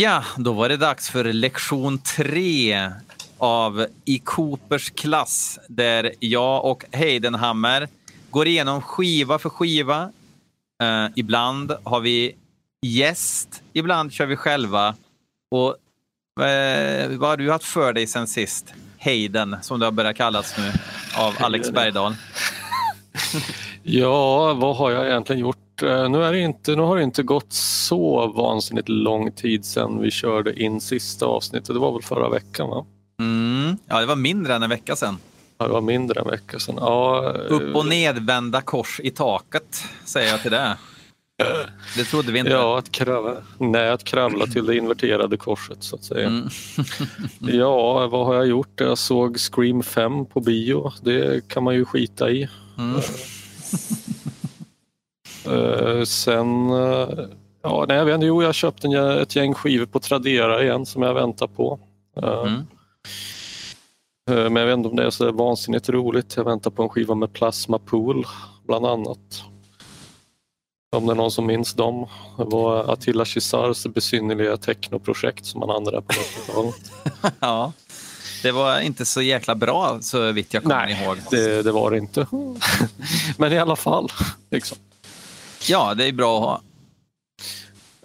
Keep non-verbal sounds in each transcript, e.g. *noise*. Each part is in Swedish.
Ja, då var det dags för lektion tre av I Coopers klass där jag och Heidenhammer går igenom skiva för skiva. Uh, ibland har vi gäst, ibland kör vi själva. Och uh, vad har du haft för dig sen sist? Heiden, som det har börjat kallas nu av Alex Bergdahl. *laughs* ja, vad har jag egentligen gjort? Eh, nu, är inte, nu har det inte gått så vansinnigt lång tid sedan vi körde in sista avsnittet. Det var väl förra veckan? va? Mm. Ja, det var mindre än en vecka sedan. Ja, det var mindre än en vecka sedan. Ja, Upp och nedvända kors i taket, säger jag till det. Det trodde vi inte. Ja, att kravla, nej, att kravla till det inverterade korset så att säga. Mm. *laughs* ja, vad har jag gjort? Jag såg Scream 5 på bio. Det kan man ju skita i. Mm. *laughs* Uh, sen, uh, ja, nej, jag vet inte, jo, jag köpte en, ett gäng skivor på Tradera igen som jag väntar på. Uh, mm. Men jag vet inte om det är så vansinnigt roligt. Jag väntar på en skiva med Plasma Pool bland annat. Om det är någon som minns dem. Det var Attila Chisars besynnerliga technoprojekt som han hade där på *laughs* 90-talet. ja, det var inte så jäkla bra så vitt jag kommer Nej, ihåg. Det, det var det inte. *laughs* Men i alla fall. Liksom. Ja, det är bra att ha.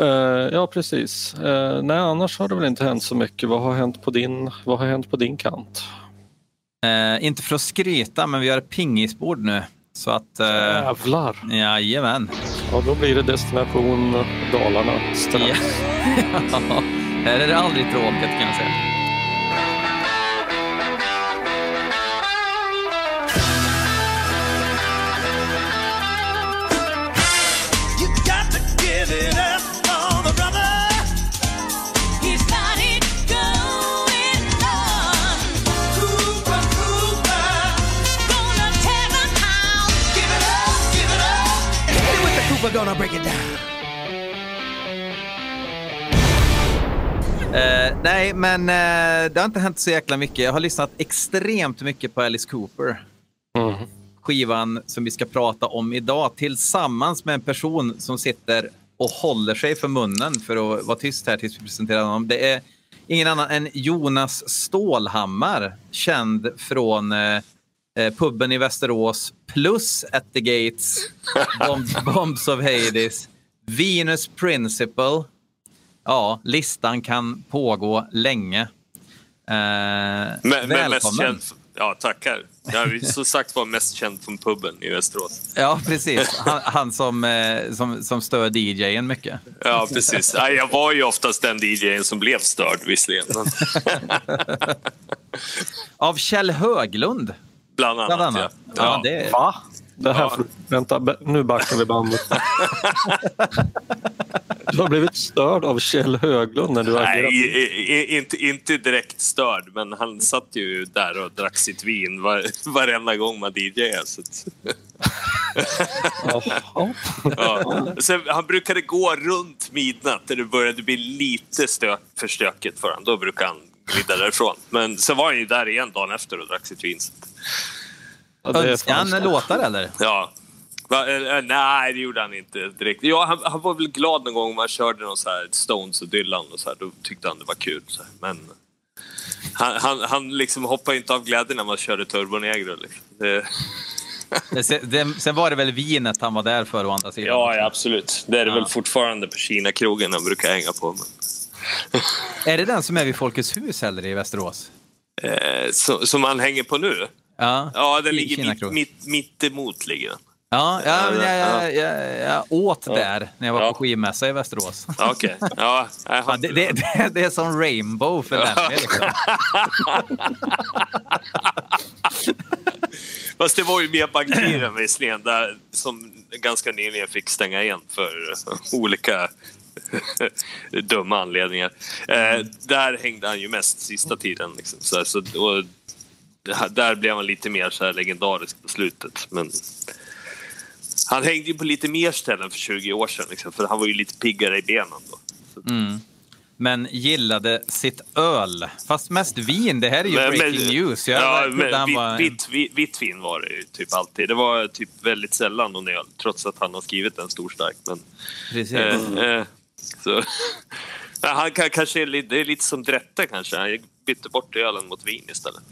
Uh, ja, precis. Uh, nej, annars har det väl inte hänt så mycket. Vad har hänt på din, vad har hänt på din kant? Uh, inte för att skryta, men vi har pingisbord nu. Så att... Uh, Jävlar! Jajamän. Ja, då blir det destination Dalarna strax. ja, *laughs* här är det aldrig tråkigt kan jag säga. Gonna break it down. Uh, nej, men uh, det har inte hänt så jäkla mycket. Jag har lyssnat extremt mycket på Alice Cooper. Mm. Skivan som vi ska prata om idag tillsammans med en person som sitter och håller sig för munnen för att vara tyst här tills vi presenterar honom. Det är ingen annan än Jonas Stålhammar, känd från uh, eh, puben i Västerås plus At the Gates, Bombs, *laughs* Bombs of Hades, Venus Principle. Ja, listan kan pågå länge. Eh, men, välkommen. mest känd, ja, tackar. Jag är så sagt var mest känd från puben i Västerås. Ja, precis. Han, han som, eh, som, som stör DJen mycket. Ja, precis. Jag var ju oftast den DJen som blev störd visserligen. *laughs* Av Kjell Höglund Bland annat, Bland annat. Ja. ja. det... Va? Det här ja. Vänta, nu backar vi bandet. *laughs* du har blivit störd av Kjell Höglund när du Nej, inte, inte direkt störd, men han satt ju där och drack sitt vin var, varenda gång man DJade. Så *laughs* ja. Sen, han brukade gå runt midnatt när det började bli lite stök, för stökigt för honom. Då brukade han glida därifrån. Men sen var han ju där igen dagen efter och drack sitt vin. Önskade han låtar eller? Ja. Va, äh, nej, det gjorde han inte direkt. Ja, han, han, var väl glad någon gång om man körde någon så här Stones och Dylan och så här, Då tyckte han det var kul. Så här. Men han, han, han liksom hoppade inte av glädje när man körde Turbo Negro. Liksom. Det... sen, sen var det väl vinet han var där för å andra sidan? Ja, ja absolut. Det är det ja. väl fortfarande på Kina-krogen han brukar hänga på. Men... *laughs* är det den som är vid Folkets hus eller i Västerås? Eh, som, som han hänger på nu? Ja, ja den ligger mitt, mitt, mitt emot. Ligger den. Ja, ja, ja, jag, jag, jag åt där när jag var på skivmässa i Västerås. *laughs* Okej. Okay. Ja, det, det, det, det, är som Rainbow för den. Liksom. *laughs* Fast det var ju mer bakterier visserligen, där, som ganska nyligen fick stänga igen för olika *laughs* dumma anledningar. Eh, där hängde han ju mest sista tiden. Liksom. Så, så, och, där blev han lite mer så här legendarisk på slutet. Men han hängde ju på lite mer ställen för 20 år sedan, liksom, för han var ju lite piggare i benen då. Mm. Men gillade sitt öl. Fast mest vin. Det här är ju men, breaking men, news. Jag ja, men, vitt, var... vitt, vitt, vin var det ju typ alltid. Det var typ väldigt sällan någon öl, trots att han har skrivit en stor stark. Men. Eh, eh, så. Han kan, kanske är lite, det är lite som Drette kanske. Han bytte bort ölen mot vin istället.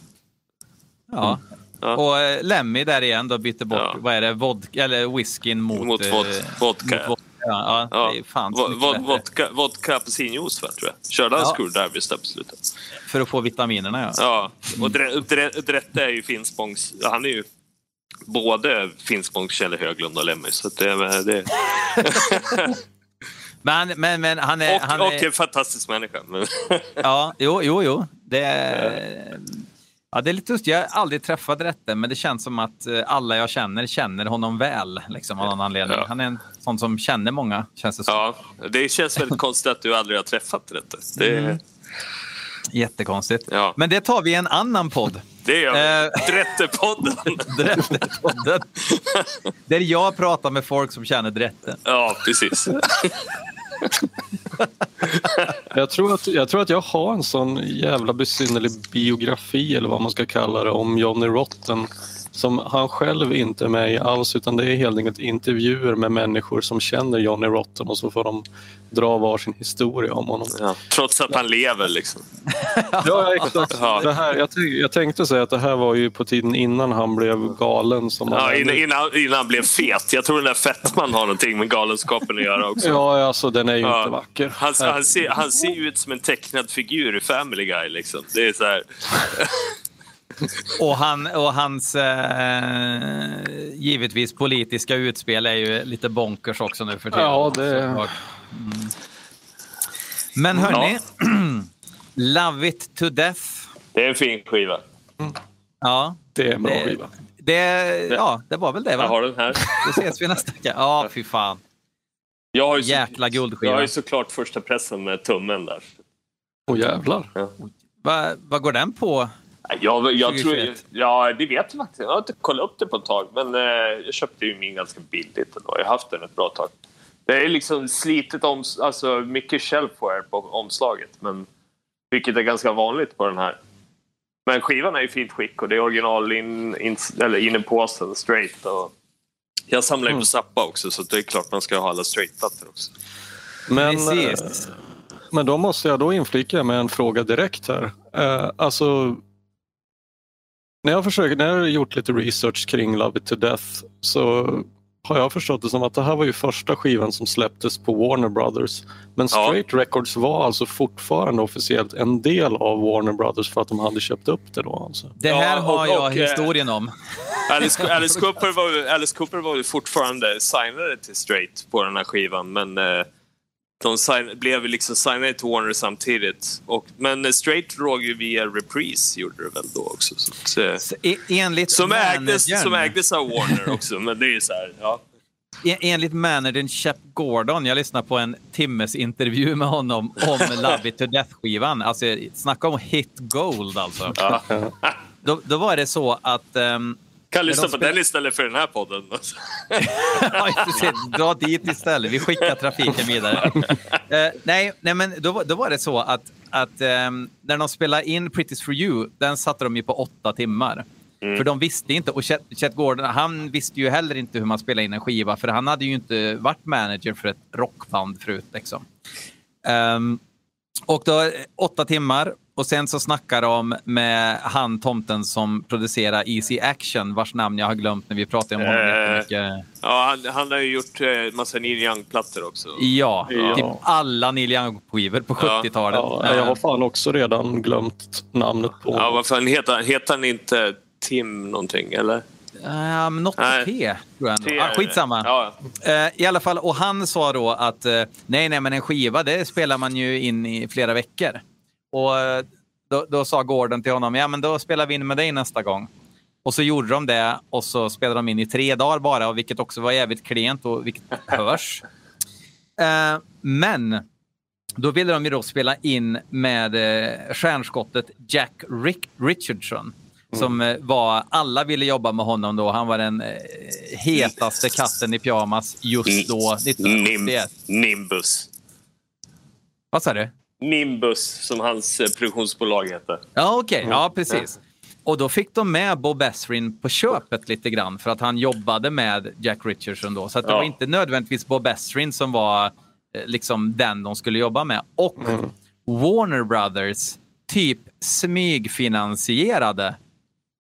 Ja. ja. Och eh, Lemmy där igen då bytte bort, ja. vad är det, vodka, eller whiskyn mot, mot vod, eh, vodka. Mot Ja, ja, Det är fan vodka, vodka, vodka apelsinjuice tror jag. Körde han ja. screwdrivers där på slutet? För att få vitaminerna ja. Ja, och Drette är ju Finspångs... Han är ju både Finspångs, Kjelle Höglund och Lemmy. Så det, det... *laughs* men, men, men han är... Och, han och är... en fantastisk människa. *laughs* ja, jo, jo, jo. Det är... Ja, det är lite just, jag har aldrig träffat Rätte, men det känns som att eh, alla jag känner känner honom väl. Liksom, av någon anledning. Ja. Han är en sån som känner många, känns det som. Ja, det känns väldigt konstigt att du aldrig har träffat Rätte. Det... Mm. Jättekonstigt. Ja. Men det tar vi i en annan podd. Det gör vi. Eh, Drättepodden. *laughs* Drättepodden. Där jag pratar med folk som känner Drätte. Ja, precis. *laughs* jag, tror att, jag tror att jag har en sån jävla besynnerlig biografi eller vad man ska kalla det om Johnny Rotten som han själv inte är med i alls utan det är helt enkelt intervjuer med människor som känner Johnny Rotten och så får de dra varsin historia om honom. Ja, trots att han lever liksom. *laughs* ja, exakt. Det här, jag, jag, tänkte säga att det här var ju på tiden innan han blev galen. Som ja, innan, innan, innan, han blev fet. Jag tror den där fettman har någonting med galenskapen att göra också. *laughs* Ja, alltså den är ju ja. inte vacker. Han, han, ser, han ser ut som en tecknad figur i Family Guy liksom. Det är så här... *laughs* och, han, och hans eh, givetvis politiska utspel är ju lite bonkers också nu för tiden. Ja, det... Mm. Men hörni, ja. *clears throat* Love it to death. Det är en fin skiva. Mm. Ja. Det är en bra det, skiva. Det, ja, det var väl det va? Jag har den här. Då ses vi nästa vecka. Ja, fy fan. Jag har ju Jäkla guldskiva. Jag har ju såklart första pressen med tummen där. Åh jävlar. Ja. Vad va går den på? Jag, jag tror, ja, det vet jag faktiskt. Jag har inte kollat upp det på ett tag. Men eh, jag köpte ju min ganska billigt ändå. Jag har haft den ett bra tag. Det är liksom slitet om, alltså mycket shelfware på omslaget. Men, vilket är ganska vanligt på den här. Men skivan är i fint skick och det är original in, in, eller in i påsen, straight. Och jag samlar ju mm. på Zappa också så det är klart man ska ha alla straight-plattor också. Men, eh, men då måste jag då inflika med en fråga direkt här. Uh, alltså när jag, försöker, när jag har gjort lite research kring Love it to death så har jag förstått det som att det här var ju första skivan som släpptes på Warner Brothers. Men Straight ja. Records var alltså fortfarande officiellt en del av Warner Brothers för att de hade köpt upp det då. Alltså. Det här ja, och, har jag och, historien om. Alice, Alice, Cooper var, Alice Cooper var ju fortfarande signade till Straight på den här skivan men eh, de sign, blev liksom signade till Warner samtidigt. Och, men Straight låg ju via Reprise gjorde det väl då också. Så, så, så enligt som, ägdes, som ägdes av Warner också, men det är så här, ja. Enligt managern Shep Gordon, jag lyssnade på en timmes intervju med honom om *laughs* Love It To Death-skivan. Alltså, snacka om hit gold alltså. Då, då, var det så att um, kan lyssna på den istället för den här podden. *laughs* ja, Dra dit istället. Vi skickar trafiken vidare. uh, *laughs* nej, nej, men då, då var det så att, att um, när de spelade in Pretty for you, den satte de ju på åtta timmar. Mm. För de visste inte, och Chet, Chet Gordon, han visste ju heller inte hur man spelar in en skiva, för han hade ju inte varit manager för ett rockband förut. Liksom. Um, och då åtta timmar och sen så snackar de med han tomten som producerar Easy Action, vars namn jag har glömt när vi pratade om honom eh, mycket. Ja, han, han, har ju gjort eh, massa Neil Young-plattor också. Ja, ja, typ alla Neil Young-skivor på 70-talet. Ja, jag har fan också redan glömt namnet på Ja, vad fan heter, heter han inte Tim någonting, eller? Um, något på T, tror jag. T, ah, skitsamma. Ja. Uh, I alla fall, och han sa då att uh, nej, nej, men en skiva det spelar man ju in i flera veckor. Och uh, då, då, sa Gordon till honom, ja men då spelar vi in med dig nästa gång. Och så gjorde de det och så spelade de in i tre dagar bara, och vilket också var jävligt klent och vilket *laughs* hörs. men då ville de ju då spela in med stjärnskottet Jack Rick Richardson som eh, var, alla ville jobba med honom då. Han var den eh, hetaste katten i pyjamas just då, 1991. Nimbus. Vad sa du? Nimbus, som hans eh, produktionsbolag heter. Ja, okej. Okay. Ja, precis. Och då fick de med Bob Esrin på köpet lite grann för att han jobbade med Jack Richardson då. Så det ja. var inte nödvändigtvis Bob Esrin som var liksom den de skulle jobba med. Och mm. Warner Brothers typ smygfinansierade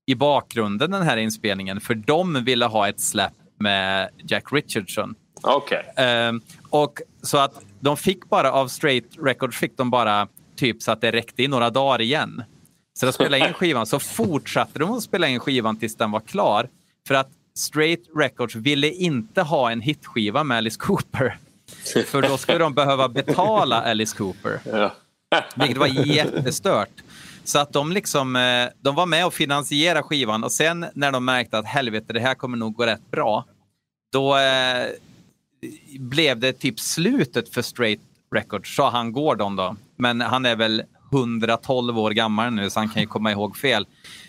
i bakgrunden den här inspelningen för de ville ha ett släpp med Jack Richardson. Okej. Okay. Um, och så att de fick bara av Straight Records fick de bara typ så att det räckte i några dagar igen. Så de spelade in *laughs* skivan, så fortsatte de att spela in skivan tills den var klar. För att Straight Records ville inte ha en hitskiva med Alice Cooper. För då skulle de behöva betala Alice Cooper. Ja. Vilket var jättestört. Så att de, liksom, eh, de var med och finansierade skivan och sen när de märkte att helvete, det här kommer nog gå rätt bra. Då eh, blev det typ slutet för Straight Records, sa han Gordon då. Men han är väl 112 år gammal nu så han kan ju komma ihåg fel.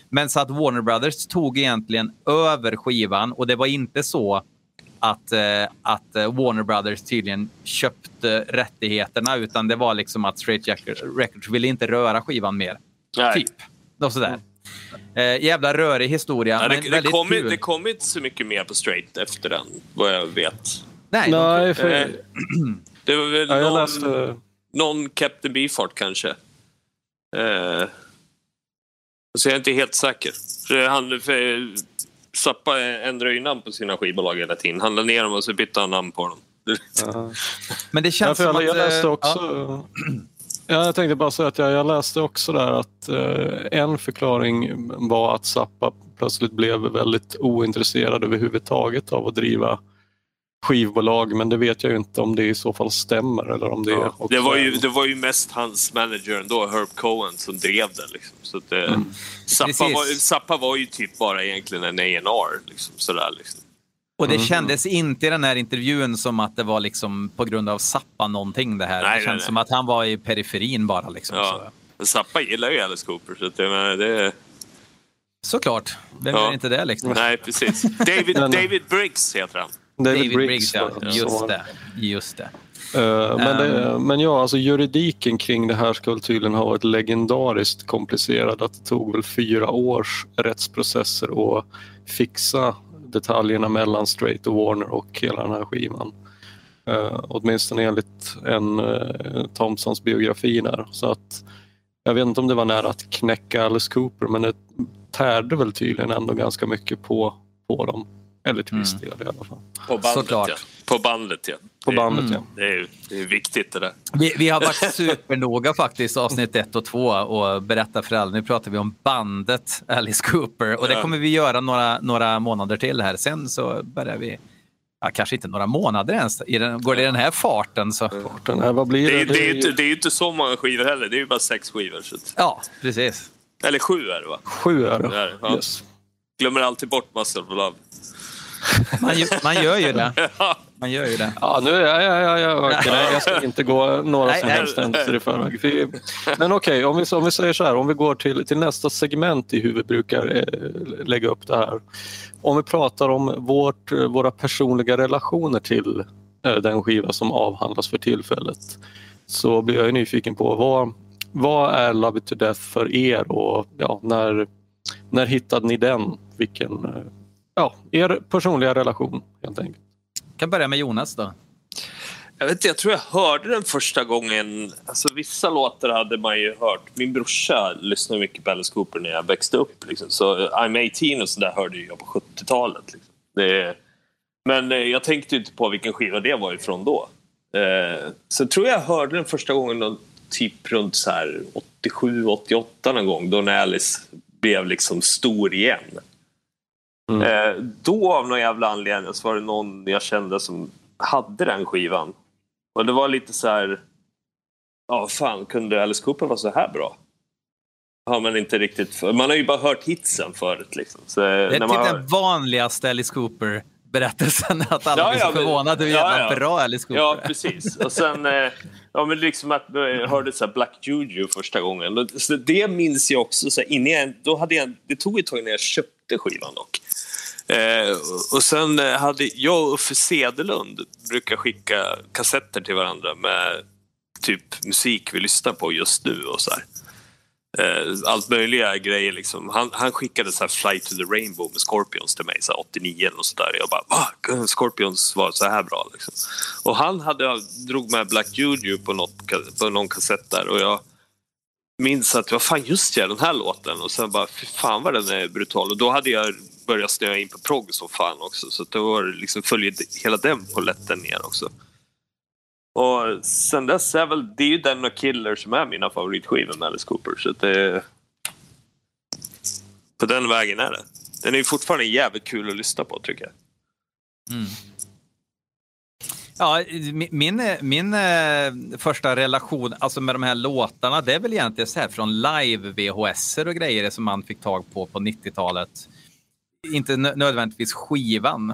Men så att Warner Brothers tog egentligen över skivan och det var inte så att, eh, att eh, Warner Brothers tydligen köpte rättigheterna utan det var liksom att Straight Records ville inte röra skivan mer. Nej. Typ. Och sådär. Eh, jävla rörig historia. Ja, det, det, kom, det kom inte så mycket mer på Straight efter den, vad jag vet. Nej, Nej för... eh, det var väl ja, någon, läste... någon Captain Beefheart kanske. Eh, så jag är inte helt säker. För han, för, Zappa ändrar ju namn på sina skivbolag hela tiden. Han ner dem och så bytte han namn på dem. *laughs* Men det känns ja, som jag, att... Jag läste också... Ja. Ja, jag tänkte bara säga att jag, jag läste också där att eh, en förklaring var att Zappa plötsligt blev väldigt ointresserad överhuvudtaget av att driva skivbolag men det vet jag ju inte om det i så fall stämmer. Eller om det, ja, det, var ju, det var ju mest hans manager ändå, Herb Cohen, som drev det. Liksom. Så att, eh, mm. Zappa, var, Zappa var ju typ bara egentligen en A&R liksom, sådär, liksom. Och det mm. kändes inte i den här intervjun som att det var liksom på grund av Zappa någonting det här. Nej, det kändes nej, som att han var i periferin bara. Liksom, ja. så. Zappa gillar ju Alice Cooper så att, jag det... Såklart. Vem ja. gör inte det liksom? Nej, precis. David, David Briggs heter han. David, David Briggs, Briggs ja. Just det. Just det. Uh, men, det, um, men ja, alltså juridiken kring det här ska tydligen ha varit legendariskt komplicerad. Att det tog väl fyra års rättsprocesser att fixa detaljerna mellan Straight och Warner och hela den här skivan. Uh, åtminstone enligt en eh, uh, Thompsons biografi där. Så att, jag vet inte om det var nära att knäcka Alice Cooper men det tärde väl tydligen ändå ganska mycket på, på dem. Eller till viss mm. del i alla fall. På bandet Såklart. ja. På bandet ja. På bandet, ja. Det är, det är viktigt det där. Vi, vi har varit *laughs* supernoga faktiskt avsnitt ett och två och berättat för alla. Nu pratar vi om bandet Alice Cooper och det kommer vi göra några, några månader till här. Sen så börjar vi Ja, kanske inte några månader ens. går det i den här farten så... Farten, här, vad blir det? Det, det, är inte, det är inte så många skivor heller. Det är ju bara sex skivor. Så. Ja, precis. Eller sju är det va? Sju är det. det, är, ja. yes. Glömmer alltid bort Muscle of Love. Man, man gör ju det. Man gör ju det. Ja, nu, ja, ja, ja, ja, nej, jag ska inte gå några som helst händelser i förväg. Men okej, okay, om, vi, om vi säger så här, om vi går till, till nästa segment i hur vi brukar eh, lägga upp det här. Om vi pratar om vårt, våra personliga relationer till eh, den skiva som avhandlas för tillfället så blir jag nyfiken på vad, vad är Love it to death för er och ja, när, när hittade ni den? Vilken eh, ja, er personliga relation helt enkelt. Jag kan börja med Jonas då. Jag, vet inte, jag tror jag hörde den första gången. Alltså, vissa låtar hade man ju hört. Min brorsa lyssnade mycket på Alice Cooper när jag växte upp. Liksom. Så I'm 18 och sådär hörde jag på 70-talet. Liksom. Men eh, jag tänkte inte på vilken skiva det var ifrån då. Eh, så tror jag hörde den första gången då, typ runt 87-88 någon gång. Då när Alice blev liksom stor igen. Mm. Eh, då av någon jävla anledning så var det någon jag kände som hade den skivan. Och det var lite så här... Ja, fan, kunde Alice Cooper vara så här bra? Har man inte riktigt... Man har ju bara hört hitsen förut. Liksom. Så, det är typ hör... den vanligaste Alice Cooper berättelsen *laughs* att alla ja, blir så förvånade hur jävla ja, ja. bra Alice Cooper Ja, precis. Och sen eh, ja, men liksom att jag hörde så Black Juju första gången. Så det minns jag också. Så innan jag, då hade jag, det tog ett tag innan jag köpte skivan dock. Eh, och sen eh, hade jag och Uffe Sedelund brukar skicka kassetter till varandra med typ musik vi lyssnar på just nu och så här. eh, allt möjliga grejer. Liksom. Han, han skickade så här Fly to the Rainbow med Scorpions till mig, så 89 eller sådär. Jag bara va? Scorpions var så här bra. Liksom. Och han hade, drog med Black Juju på, något, på någon kassett där och jag minns att, vad fan just ja, den här låten. Och sen bara, fy fan vad den är brutal. Och då hade jag börjat snöa in på progg som fan också. Så då var liksom, följde hela den polletten ner också. Och sen dess är väl, det är ju den och Killer som är mina favoritskivor med Alice Cooper. Så det, på den vägen är det. Den är ju fortfarande jävligt kul att lyssna på tycker jag. Mm. Ja, min, min eh, första relation alltså med de här låtarna, det är väl egentligen så här från live-VHS och grejer som man fick tag på på 90-talet. Inte nödvändigtvis skivan.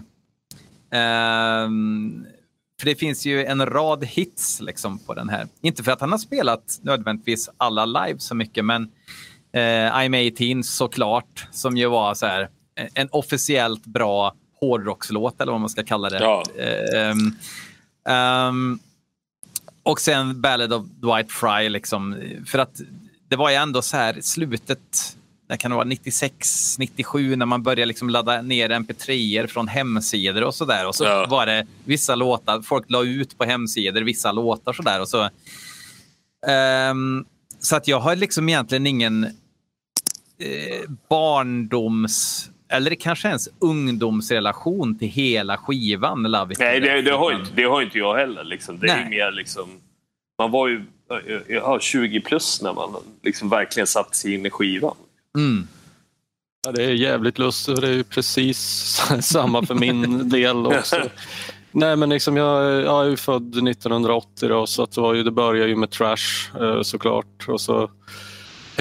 Um, för det finns ju en rad hits liksom på den här. Inte för att han har spelat nödvändigtvis alla live så mycket, men eh, I'm 18 såklart, som ju var så här, en officiellt bra hårdrockslåt eller vad man ska kalla det. Ja. Um, um, och sen Ballad of Dwight Fry, liksom, för att det var ju ändå så här slutet det kan vara 96, 97 när man började liksom ladda ner mp3 från hemsidor och så där. Och så ja. var det vissa låtar, folk la ut på hemsidor vissa låtar så där. Och så, um, så att jag har liksom egentligen ingen eh, barndoms eller kanske ens ungdomsrelation till hela skivan. Love It Nej, det, det, har inte, det har inte jag heller. Liksom. Det är mer liksom, man var ju ja, 20 plus när man liksom verkligen satte sig in i skivan. Mm. Ja, det är jävligt lustigt det är ju precis *laughs* samma för min *laughs* del också. Nej men liksom jag, jag är ju född 1980 då, så att det, var ju, det började ju med Trash eh, såklart och så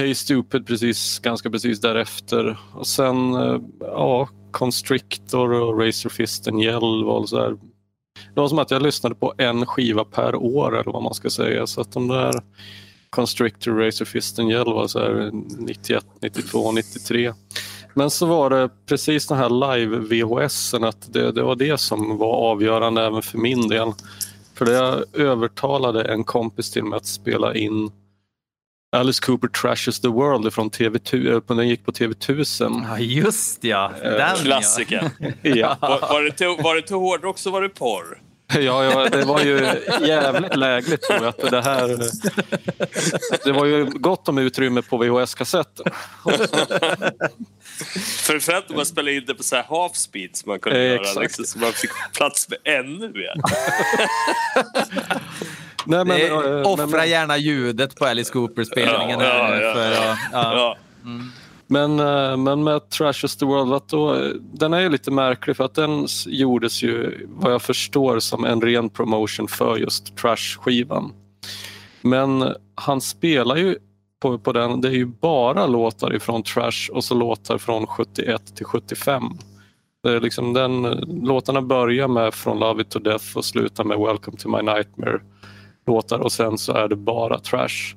Hey Stupid precis, ganska precis därefter och sen eh, ja, Constrictor och Razor Fist and Yell så här. Det var som att jag lyssnade på en skiva per år eller vad man ska säga så att de där Constrictor, Razor Fist and Yell var så här 91, 92, 93. Men så var det precis den här live-VHS, att det, det var det som var avgörande även för min del. För det övertalade en kompis till mig att spela in Alice Cooper Trashes the World från TV, eh, den gick på TV1000. Ja, just ja. Eh, den, Klassiker. *laughs* ja. *laughs* Var, var, det till, var det till hårdrock så var det porr. Ja, ja, det var ju jävligt lägligt tror jag. Att det, här, det var ju gott om utrymme på VHS-kassetten. Framförallt *laughs* om man spelade in det på så här half speed som man kunde eh, göra. Liksom, så man fick plats med ännu mer. Nej, men, det, offra men, gärna ljudet på Alice Cooper-spelningen. Ja, ja, ja, ja. Mm. Men, eh, men med Trashes the World, då, den är ju lite märklig för att den gjordes ju vad jag förstår som en ren promotion för just Trash-skivan. Men han spelar ju på, på den, det är ju bara låtar ifrån Trash och så låtar från 71 till 75. Det är liksom den, låtarna börjar med Från Love It To Death och slutar med Welcome To My Nightmare låtar och sen så är det bara Trash.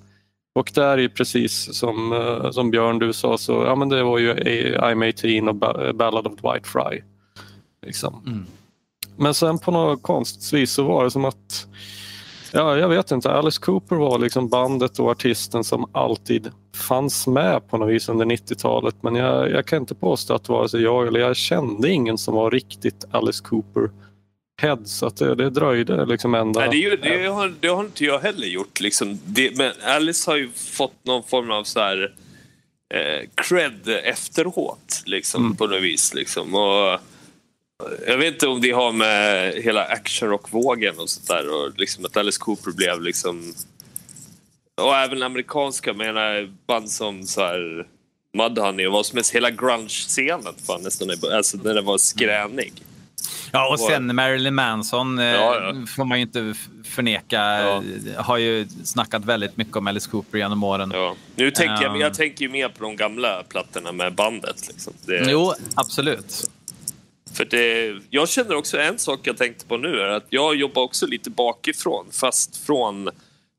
Och där är precis som, eh, som Björn du sa, så ja, men det var ju I'm 18 och Ballad of Dwight Fry. Liksom. Mm. Men sen på något konstigt vis så var det som att, ja jag vet inte, Alice Cooper var liksom bandet och artisten som alltid fanns med på något vis under 90-talet. Men jag, jag kan inte påstå att vare sig jag eller jag kände ingen som var riktigt Alice Cooper head så att det, det dröjde liksom ända... Nej, det, det, har, det har inte jag heller gjort. Liksom. Det, men Alice har ju fått någon form av så här eh, cred efteråt liksom, mm. på något vis. Liksom. Och, jag vet inte om det har med hela actionrockvågen och sånt där och liksom att Alice Cooper blev liksom... Och även amerikanska, menar band som så här Mudhoney och vad som helst. Hela grunge-scenen nästan, alltså när den var skränig. Ja, och sen Marilyn Manson eh, ja, ja. får man ju inte förneka. Ja. Har ju snackat väldigt mycket om Alice Cooper genom åren. Ja. Nu tänker jag, jag tänker ju mer på de gamla plattorna med bandet. Liksom. Det... Jo, absolut. För det, jag känner också en sak jag tänkte på nu är att jag jobbar också lite bakifrån fast från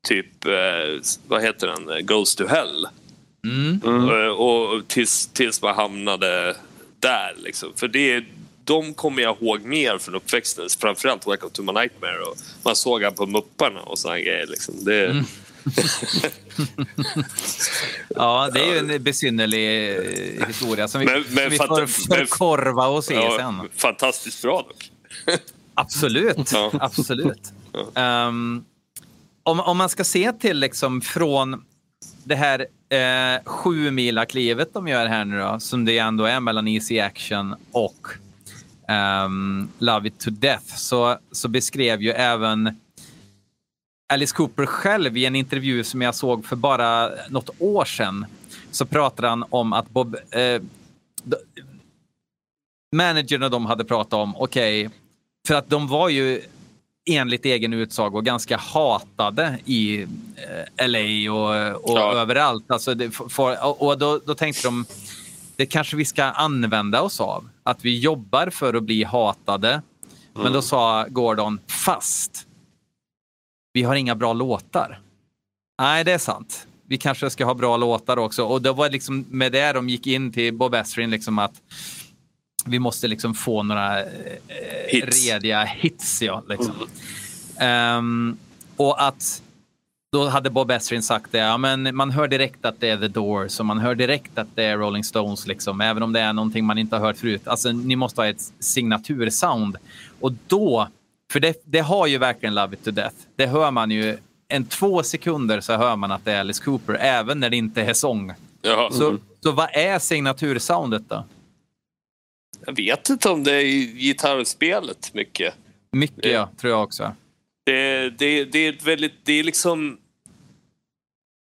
typ, eh, vad heter den, Goes to Hell. Mm. Mm. Och, och tills, tills man hamnade där liksom. För det, de kommer jag ihåg mer från uppväxten. Framförallt Welcome to my nightmare. Och man såg han på Mupparna och sådana grejer. Liksom. Det, mm. *laughs* ja, det är ju en besynnerlig eh, historia som vi, men, men, som vi får förkorva och se ja, sen. Fantastiskt bra dock. *laughs* Absolut, ja. absolut. Um, om, om man ska se till liksom från det här eh, sju mila klivet de gör här nu då, som det ändå är mellan Easy Action och um, Love It To Death, så, så beskrev ju även Alice Cooper själv i en intervju som jag såg för bara något år sedan så pratade han om att Bob... Eh, managern och de hade pratat om, okej, okay, för att de var ju enligt egen utsago ganska hatade i eh, LA och, och ja. överallt. Alltså det, för, och då, då tänkte de, det kanske vi ska använda oss av. Att vi jobbar för att bli hatade. Mm. Men då mm. sa Gordon, fast vi har inga bra låtar. Nej, det är sant. Vi kanske ska ha bra låtar också. Och det var liksom med det de gick in till Bob Esrin, liksom att vi måste liksom få några eh, hits. rediga hits. Ja, liksom. Mm. Um, och att då hade Bob Esrin sagt det, ja, men man hör direkt att det är The Doors och man hör direkt att det är Rolling Stones, liksom, även om det är någonting man inte har hört förut. Alltså, ni måste ha ett signatursound. Och då för det, det har ju verkligen Love It To Death. Det hör man ju. En två sekunder så hör man att det är Alice Cooper, även när det inte är sång. Jaha. Så, mm. så vad är signatursoundet då? Jag vet inte om det är gitarrspelet mycket. Mycket, ja. Tror jag också. Det, det, det är väldigt... Det är liksom...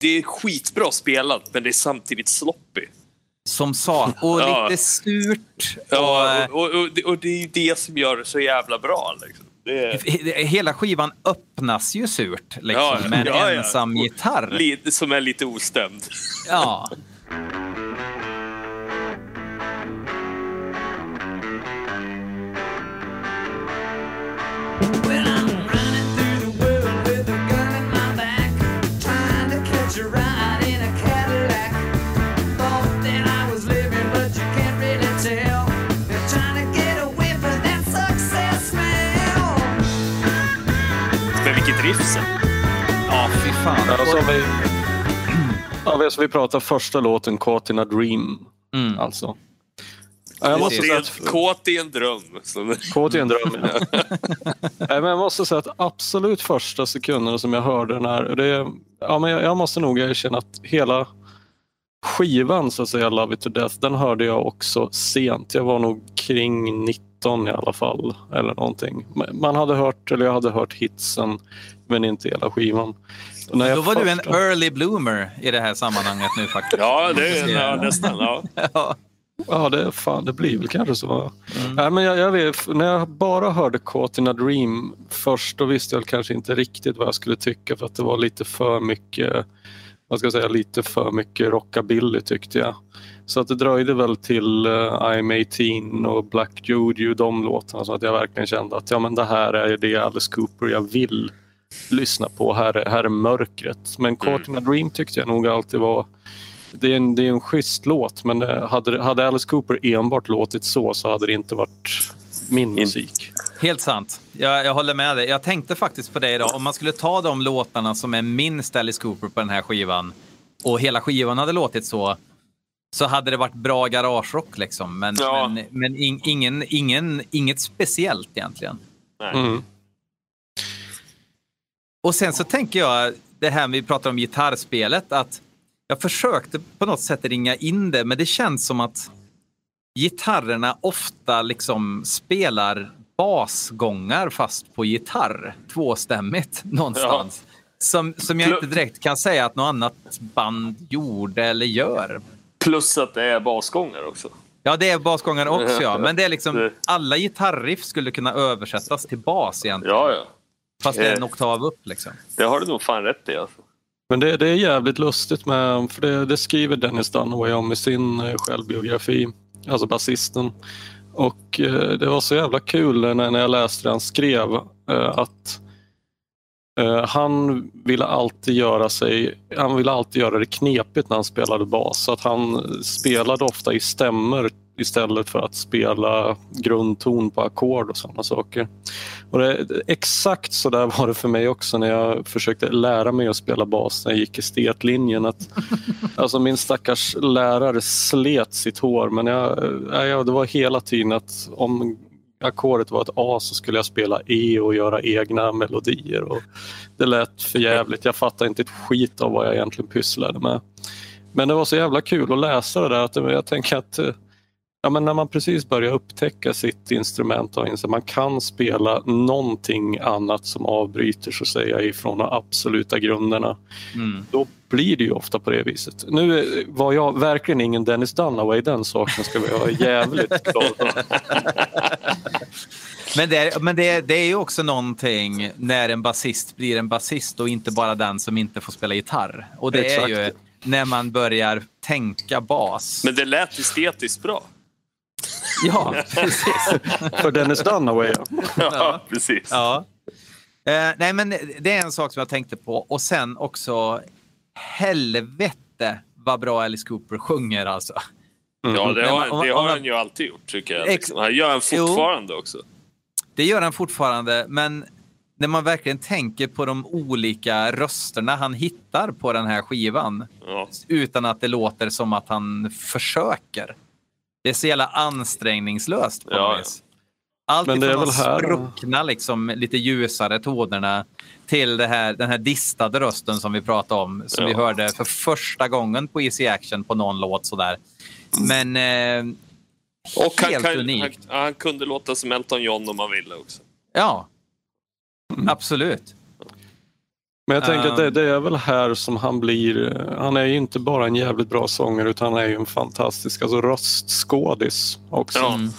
Det är skitbra spelat, men det är samtidigt sloppy. Som sa, och ja. lite surt. Och, ja, och, och, och, och, det är det som gör det så jävla bra. Liksom. Är... Hela skivan öppnas ju surt liksom, ja, med en ensam gitarr. Som är lite ostämd. Ja. *laughs* trivsel. Ja, fy fan. Ja, så vi, ja, så vi pratar första låten, Caught in a Dream. Mm. Alltså. Ja, jag måste säga att... Kåt i en dröm. Kåt i en dröm, ja. *laughs* men jag måste säga att absolut första sekunderna som jag hörde den här, det, ja, men jag, jag måste nog erkänna att hela skivan, så att säga, Love it to death, den hörde jag också sent. Jag var nog kring 19 i alla fall, eller någonting. Man hade hört, eller jag hade hört hitsen, men inte hela skivan. Då var första... du en early bloomer i det här sammanhanget nu faktiskt. ja, det är ja, nästan. Ja. *laughs* ja. Ja, det, fan, det blir väl kanske så. Mm. Nej, men jag, jag vet, när jag bara hörde Caught in a Dream först, då visste jag kanske inte riktigt vad jag skulle tycka för att det var lite för mycket vad ska jag säga, lite för mycket rockabilly tyckte jag. Så att det dröjde väl till uh, I'm 18 och Black Juju, de låtarna, så att jag verkligen kände att ja, men det här är det Alice Cooper jag vill lyssna på. Här är, här är mörkret. Men Caught in a Dream tyckte jag nog alltid var det är en, det är en schysst låt men hade, hade Alice Cooper enbart låtit så så hade det inte varit min musik. Helt sant. Jag, jag håller med dig. Jag tänkte faktiskt på det idag. Om man skulle ta de låtarna som är minst Alice Cooper på den här skivan och hela skivan hade låtit så så hade det varit bra garagerock liksom. Men, ja. men, men in, ingen, ingen, inget speciellt egentligen. Mm. Och sen så tänker jag, det här vi pratar om gitarrspelet, att jag försökte på något sätt ringa in det, men det känns som att gitarrerna ofta liksom spelar basgångar fast på gitarr, tvåstämmigt *laughs* någonstans. Ja. Som, som jag inte direkt kan säga att något annat band gjorde eller gör. Plus att det är basgångar också. Ja, det är basgångar också, ja. Men det är liksom, alla gitarriff skulle kunna översättas till bas egentligen. Ja, ja. Fast det är en oktav upp liksom. Det har du nog fan rätt i alltså. Men det, det är jävligt lustigt med, för det, det skriver Dennis Dunaway om i sin eh, självbiografi, alltså basisten. Och eh, det var så jävla kul när, när jag läste det han skrev eh, att eh, han ville alltid göra sig, han ville alltid göra det knepigt när han spelade bas. Så att han spelade ofta i stämmer istället för att spela grundton på ackord och sådana saker. Och det, exakt så där var det för mig också när jag försökte lära mig att spela bas när jag gick estetlinjen. Att, *laughs* alltså min stackars lärare slet sitt hår men jag, jag, det var hela tiden att om ackordet var ett A så skulle jag spela E och göra egna melodier. Och det lät för jävligt. Jag fattade inte ett skit av vad jag egentligen pysslade med. Men det var så jävla kul att läsa det där. Att jag tänker att eh, ja, men när man precis börjar upptäcka sitt instrument och inser att man kan spela någonting annat som avbryter så att säga ifrån de absoluta grunderna. Mm. Då blir det ju ofta på det viset. Nu var jag verkligen ingen Dennis Dunaway, den saken ska vi ha jävligt *laughs* klart Men, det är, men det, det är ju också någonting när en basist blir en basist och inte bara den som inte får spela gitarr. Och det Exakt. är ju när man börjar tänka bas. Men det lät estetiskt bra. Ja, precis. För Dennis Dunaway, ja. precis. Ja. Uh, nej, men det är en sak som jag tänkte på. Och sen också, helvete vad bra Alice Cooper sjunger alltså. Mm. Ja, det har, det har han ju alltid gjort tycker jag. Liksom. Han gör han fortfarande jo, också. Det gör han fortfarande, men när man verkligen tänker på de olika rösterna han hittar på den här skivan ja. utan att det låter som att han försöker. Det är så jävla ansträngningslöst på ja. vis. Allt Men ifrån de spruckna, liksom, lite ljusare tonerna till det här, den här distade rösten som vi pratade om, som ja. vi hörde för första gången på Easy Action på någon låt sådär. Men eh, och helt han, unikt. Han, han, kunde låta som Elton John om man ville också. Ja, mm. absolut. Men jag tänker att det, det, är väl här som han blir, han är ju inte bara en jävligt bra sångare utan han är ju en fantastisk alltså röstskådis också. Mm.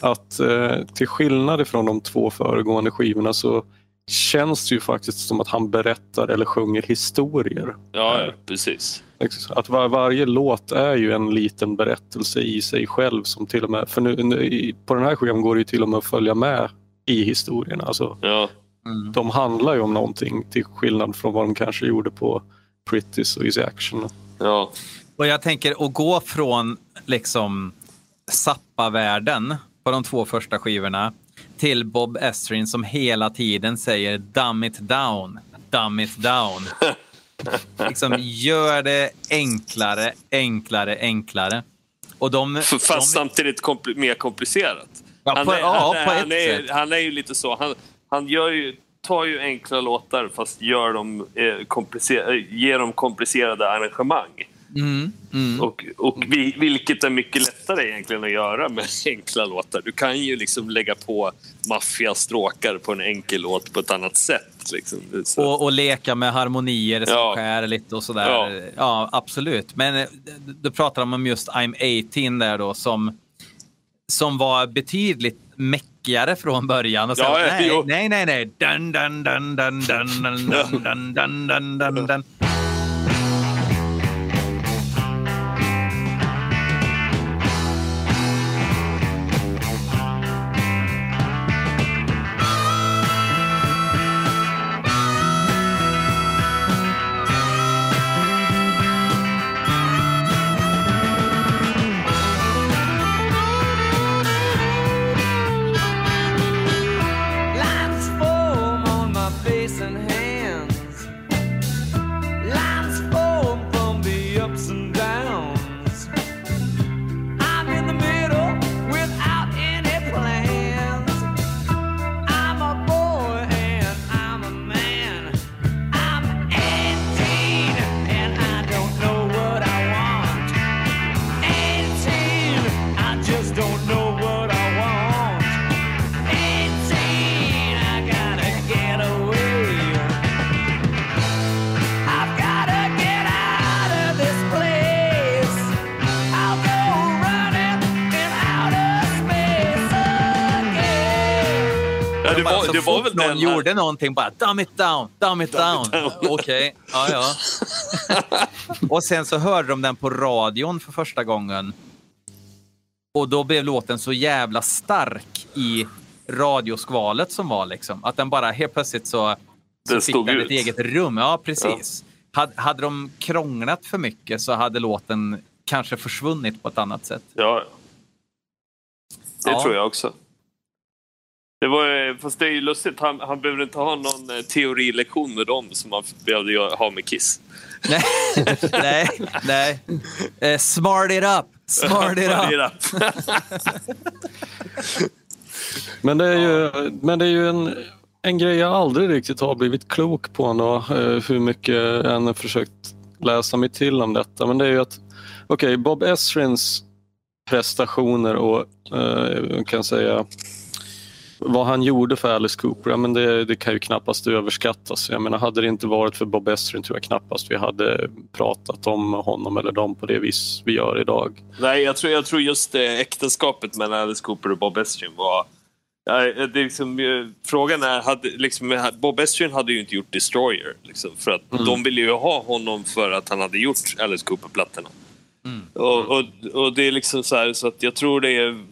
Att eh, till skillnad ifrån de två föregående skivorna så känns det ju faktiskt som att han berättar eller sjunger historier. Ja, ja precis. Att var, varje låt är ju en liten berättelse i sig själv som till och med, för nu, nu på den här skivan går det ju till och med att följa med i historierna. Alltså, ja. Mm. De handlar ju om någonting till skillnad från vad de kanske gjorde på Pretties och Easy Action. Ja. Och jag tänker att gå från liksom Zappa-världen på de två första skivorna till Bob Estrin som hela tiden säger dumb it down, dumb it down. *laughs* liksom gör det enklare, enklare, enklare. Och de, Fast de... samtidigt kompl mer komplicerat. Ja, på, han, är, ja, han, på han, är, han är ju lite så. Han, han gör ju, tar ju enkla låtar fast gör dem, eh, komplicer ger dem komplicerade arrangemang. Mm, mm. Och, och vi, vilket är mycket lättare egentligen att göra med *laughs* enkla låtar. Du kan ju liksom lägga på maffiga stråkar på en enkel låt på ett annat sätt. Liksom. Och, och, leka med harmonier som ja. skär lite och sådär. Ja. ja, absolut. Men eh, du pratar om just I'm 18 där då som, som var betydligt meckigare från början. Och sen, ja, nej, nej, nej, nej, dun, dun, dun, dun, dun, dun, dun, dun, dun, dun, dun. Var väl någon den gjorde här... någonting bara dumb it down, dumb it down. down. *laughs* Okej, ja ja. *laughs* och sen så hörde de den på radion för första gången. Och då blev låten så jävla stark i radioskvalet som var liksom. Att den bara helt plötsligt så, så fick den ut. ett eget rum. Ja, precis. Ja. Hade, hade de krånglat för mycket så hade låten kanske försvunnit på ett annat sätt. Ja, Det ja. tror jag också. Det var, fast det är ju lustigt, han, han behöver inte ha någon eh, teorilektion med dem som han behövde ha med Kiss. nej, *laughs* nej, nej. Uh, smart it up! Smart it up! *laughs* men det är ju, men det är ju en, en grej jag aldrig riktigt har blivit klok på ändå, eh, hur mycket jag än försökt läsa mig till om detta. Men det är ju att, okej, okay, Bob Esrins prestationer och eh, kan säga vad han gjorde för Alice Cooper, men det, det, kan ju knappast överskattas. Jag menar, hade det inte varit för Bob Esrin tror jag knappast vi hade pratat om honom eller dem på det vis vi gör idag. Nej, jag tror, jag tror just det, äktenskapet mellan Alice Cooper och Bob Esrin var Ja, det är liksom, frågan är, hade, liksom, Bob Esrin hade ju inte gjort Destroyer. Liksom, för att mm. De ville ju ha honom för att han hade gjort Alice Cooper-plattorna. Mm. Och, och, och, det är liksom så här, så att jag tror det är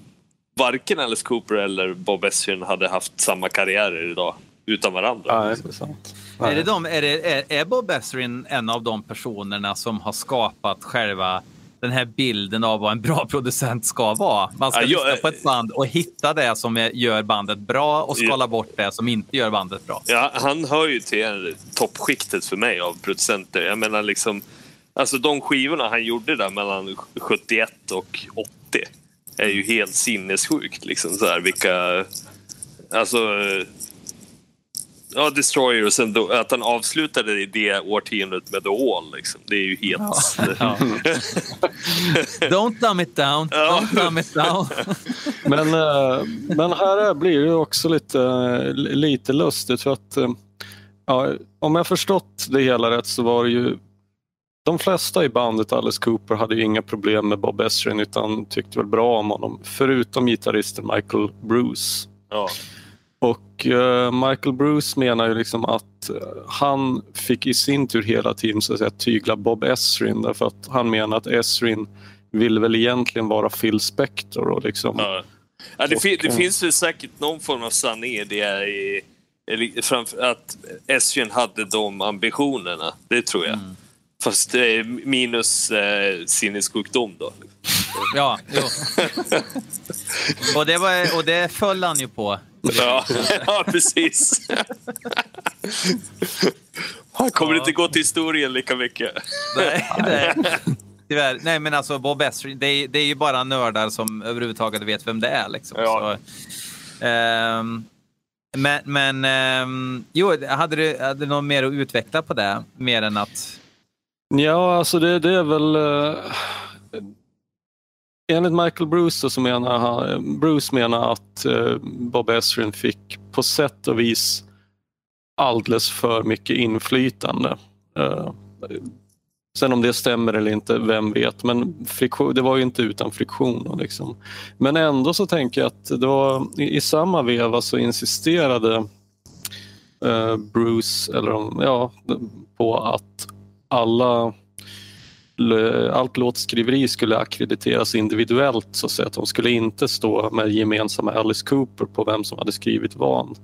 varken Alice Cooper eller Bob Essin hade haft samma karriärer idag utan varandra. Nej, det är, sant. Är, det de, är, det, är, är Bob Esrin en av de personerna som har skapat själva den här bilden av vad en bra producent ska vara. Man ska ja, lyssna på ett band och hitta det som gör bandet bra och skala ja. bort det som inte gör bandet bra. Ja, han hör ju till toppskiktet för mig av producenter. Jag menar liksom, alltså de skivorna han gjorde där mellan 71 och 80 är ju helt sinnessjukt. Liksom, så här, vilka... Alltså... Ja, Destroyer och sen då, att han avslutade det årtiondet med The Wall. Liksom. Det är ju helt... Ja. *laughs* Don't dumb it down. Don't dumb it down. *laughs* men, eh, men här blir det också lite, lite lustigt för att eh, ja, om jag förstått det hela rätt så var det ju de flesta i bandet Alice Cooper hade ju inga problem med Bob Ezrin utan tyckte väl bra om honom. Förutom gitarristen Michael Bruce. Ja. Och uh, Michael Bruce menar ju liksom att uh, han fick i sin tur hela tiden så att säga, tygla Bob Ezrin därför att han menar att Ezrin vill väl egentligen vara Phil Spector. Och liksom, ja. Ja, det, och, det finns väl säkert någon form av sanning i det i, att Ezrin hade de ambitionerna. Det tror jag. Mm. Fast eh, minus eh, sinnessjukdom då. Ja, jo. och, det var, och det föll han ju på. Ja, *laughs* ja precis. Han kommer ja. inte gå till historien lika mycket. Nej, nej. Tyvärr. Nej, men alltså Bob Estrin, det är, det är ju bara nördar som överhuvudtaget vet vem det är. Liksom. Ja. Så, um, men, men um, jo, hade du, hade du något mer att utveckla på det? Mer än att Ja, alltså det, det är väl... Eh, enligt Michael Bruce så menar han, Bruce menar att eh, Bob Esrin fick på sätt och vis alldeles för mycket inflytande. Eh, sen om det stämmer eller inte, vem vet. Men friktion, det var ju inte utan friktion. Liksom. Men ändå så tänker jag att det var, i, i samma veva så insisterade eh, Bruce eller, ja, på att alla allt låtskriveri skulle akkrediteras individuellt så att, säga, att de skulle inte stå med gemensamma Alice Cooper på vem som hade skrivit vad.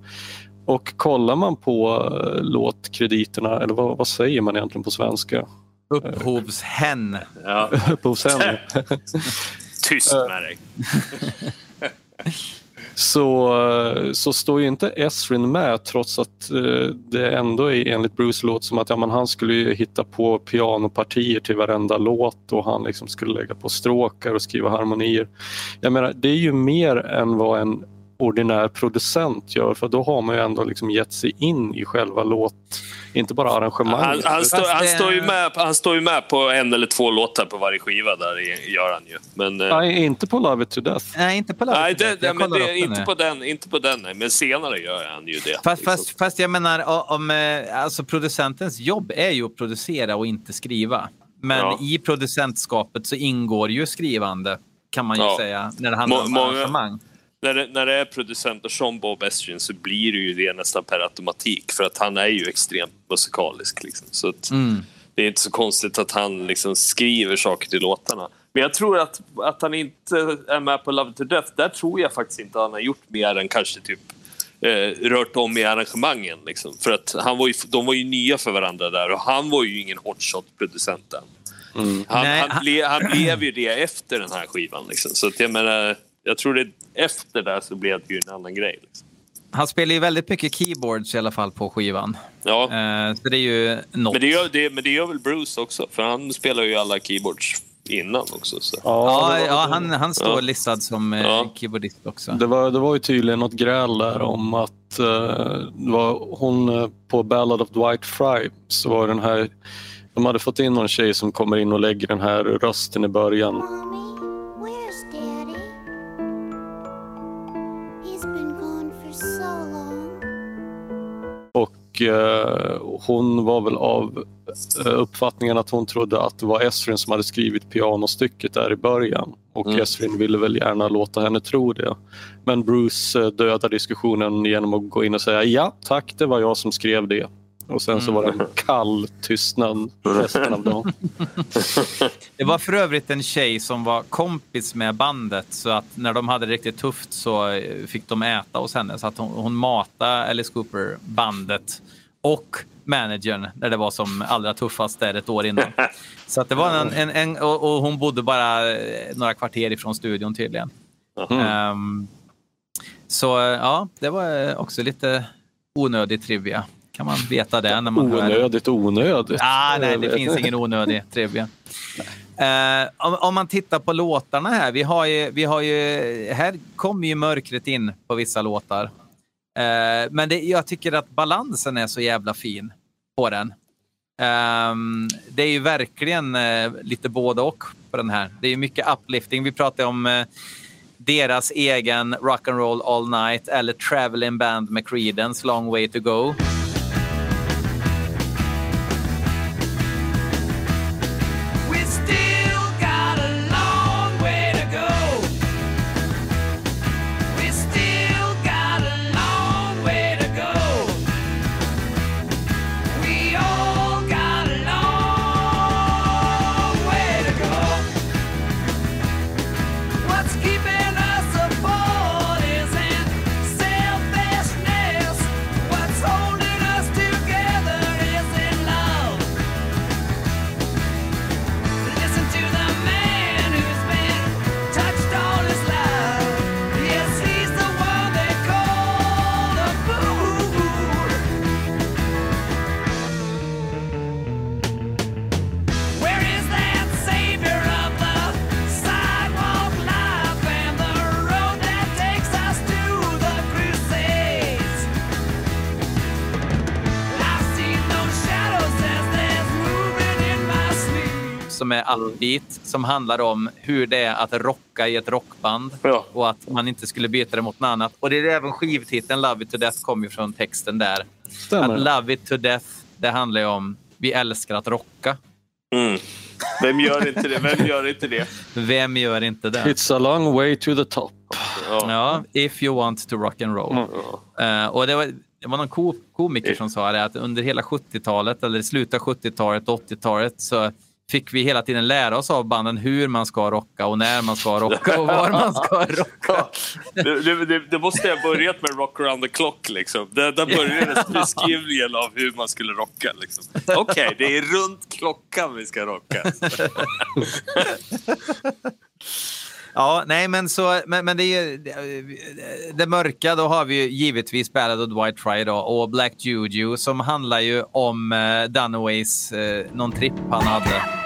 Och kollar man på eh, låtkrediterna, eller vad, vad säger man egentligen på svenska? Upphovshen. Ja. *laughs* Upphovshen. *laughs* Tyst med dig. *laughs* så, så står ju inte Esrin med trots att eh, det ändå är enligt Bruce låt som att ja, men han skulle hitta på pianopartier till varenda låt och han liksom skulle lägga på stråkar och skriva harmonier. Jag menar, det är ju mer än vad en ordinär producent gör för då har man ju ändå liksom gett sig in i själva låt, inte bara arrangemanget. Han, han, stå, han, står ju med, han står ju med på en eller två låtar på varje skiva där gör han ju. Men, eh, nej, inte på Love It To Death. Nej, inte på Love nej, It To Death. Det, men det, inte, på den, inte på den, nej. men senare gör han ju det. Fast, liksom. fast, fast jag menar, om, eh, alltså producentens jobb är ju att producera och inte skriva. Men ja. i producentskapet så ingår ju skrivande kan man ju ja. säga när det handlar om arrangemang när det, när det är producenter som Bob Estrin så blir det ju det nästan per automatik för att han är ju extremt musikalisk. Liksom. Så mm. Det är inte så konstigt att han liksom skriver saker till låtarna. Men jag tror att, att han inte är med på Love to Death, där tror jag faktiskt inte han har gjort mer än kanske typ eh, rört om i arrangemangen. Liksom. För att han var ju, de var ju nya för varandra där och han var ju ingen hotshot-producent än. Mm. Han, han, han, ble, han blev ju det efter den här skivan. Liksom. Så att jag menar, jag tror det efter det så blev det ju en annan grej. Liksom. Han spelar ju väldigt mycket keyboards i alla fall på skivan. Ja. Eh, så det är ju något. Men det, gör, det, men det gör väl Bruce också, för han spelar ju alla keyboards innan också. Så. Ja, ja, ja han, han står ja. listad som eh, ja. keyboardist också. Det var, det var ju tydligen något gräl där om att uh, var hon uh, på Ballad of Dwight Fry så var den här de hade fått in någon tjej som kommer in och lägger den här rösten i början. Och eh, hon var väl av eh, uppfattningen att hon trodde att det var Esrin som hade skrivit pianostycket där i början. Och mm. Esrin ville väl gärna låta henne tro det. Men Bruce eh, dödade diskussionen genom att gå in och säga ja tack, det var jag som skrev det. Och sen så var det en mm. kall tystnad resten av dagen. Det var för övrigt en tjej som var kompis med bandet så att när de hade det riktigt tufft så eh, fick de äta hos henne. Så att hon, hon matade Alice Cooper, bandet och managern när det var som allra tuffast där ett år innan. *laughs* Så att det var en, en, en och, och, hon bodde bara eh, några kvarter ifrån studion tydligen. Mm. Um, så ja, det var också lite onödig trivia kan man veta det. När man onödigt hör... onödigt. Ah, nej, det finns ingen onödig trivia. Uh, om, om, man tittar på låtarna här. Vi har ju, vi har ju, här kommer ju mörkret in på vissa låtar. Uh, men det, jag tycker att balansen är så jävla fin på den. Um, det är ju verkligen uh, lite både och på den här. Det är mycket uplifting. Vi pratar om deras egen Rock and Roll All Night eller Traveling Band med Creedence, Long Way To Go. Upbeat, som handlar om hur det är att rocka i ett rockband ja. och att man inte skulle byta det mot något annat. Och det är även skivtiteln Love it to death kommer från texten där. Stämmer. Att Love it to death, det handlar ju om vi älskar att rocka. Mm. Vem gör inte det? Vem gör inte det? Vem gör inte det? It's a long way to the top. Ja, ja if you want to rock and roll. Mm. Uh, och det var, det var någon ko komiker som sa det att under hela 70-talet eller slutet av 70-talet och 80-talet så fick vi hela tiden lära oss av banden hur man ska rocka och när man ska rocka och var man ska *laughs* rocka. det, måste ha börjat med Rock around the clock. Liksom. Där, där började beskrivningen av hur man skulle rocka. Liksom. Okej, okay, det är runt klockan vi ska rocka. *laughs* Ja, nej, men, så, men, men det, är, det mörka, då har vi ju givetvis Ballad of White Fry då, och Black Juju som handlar ju om eh, Dunaways, eh, någon tripp han hade.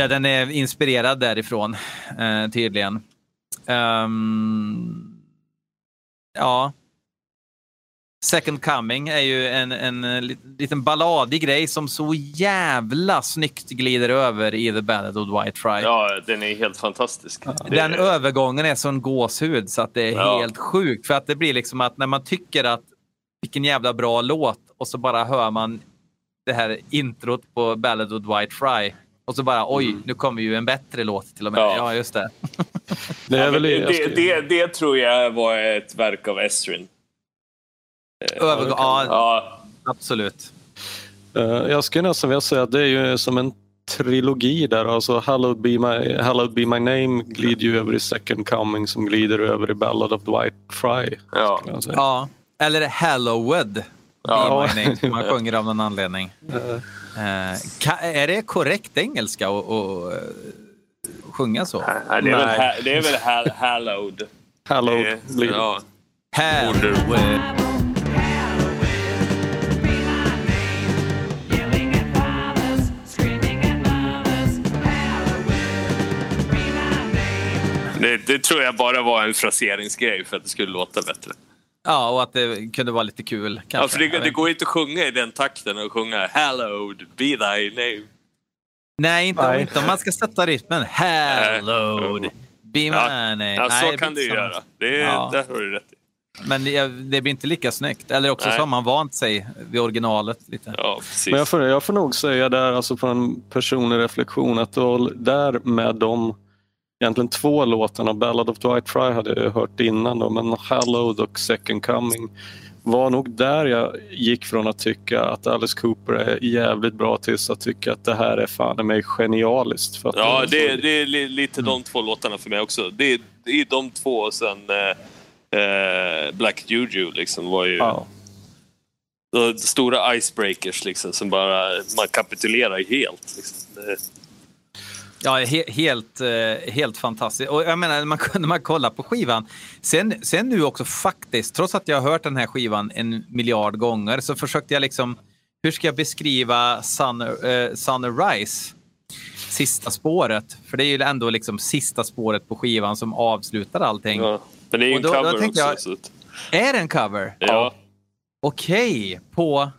Eh, Den är inspirerad därifrån, eh, tydligen. Ehm, ja. Second Coming är ju en, en, lit- liten balladig grej som så jävla snyggt glider över i The Ballad of Dwight Fry. Ja, den är helt fantastisk. Den övergången är sån gåshud så att det är Ja. helt sjukt. För att det blir liksom att när man tycker att vilken jävla bra låt och så bara hör man det här introt på Ballad of Dwight Fry. Och så bara oj, nu kommer ju en bättre låt till och med. Ja. Ja, just det. *laughs* Det är Ja, det, det, det, det tror jag var ett verk av Esrin. Övergång, ja, Ja, absolut. Eh, Jag skulle nästan vilja säga att det är ju som en trilogi där. Alltså Hallowed Be My, Hallowed Be My Name glider ju över i Second Coming som glider över i Ballad of Dwight Fry. ja. Ja. Eller Hallowed. Ja. Be my name, som man *laughs* sjunger av någon anledning. Eh, ka, är det korrekt engelska att eh, sjunga så? Nej, det, är väl, ha, det är väl ha, hallowed. Hallowed det. ja. Hallowed. Det, det tror jag bara var en fraseringsgrej för att det skulle låta bättre. Ja, och att det kunde vara lite kul. Kanske. Ja, för det, det går inte att sjunga i den takten och sjunga hallowed be thy name. Nej, inte, Nej. inte om man ska sätta rytmen. *laughs* Hallowed. Be my Ja, name. ja Nej, så det kan du göra. Det, Ja. Där har du rätt i. Men det, det blir inte lika snyggt. Eller också Nej. så har man vant sig vid originalet lite. Ja, precis. Men jag får, jag får nog säga där, alltså på en personlig reflektion, att det var där med de egentligen två låtarna, Ballad of Dwight Fry hade jag hört innan då, men Hallowed och Second Coming var nog där jag gick från att tycka att Alice Cooper är jävligt bra tills att tycka att det här är fan i mig genialiskt. För att Ja, är det, så- det är li- lite de två låtarna för mig också. Det, är- det är de två och sen eh, eh, Black Juju liksom var ju ja. stora icebreakers liksom som bara man kapitulerar helt. Liksom. Ja, he, helt, eh, helt fantastiskt. Och jag menar, när man, *laughs* när man kollar på skivan. Sen, sen nu också faktiskt, trots att jag har hört den här skivan en miljard gånger, så försökte jag liksom, hur ska jag beskriva Sun, eh, Sunrise? Sista spåret. För det är ju ändå liksom sista spåret på skivan som avslutar allting. ja. Men det är ju en då- då cover tänkte också. jag- Är det en cover? ja. Okej, på...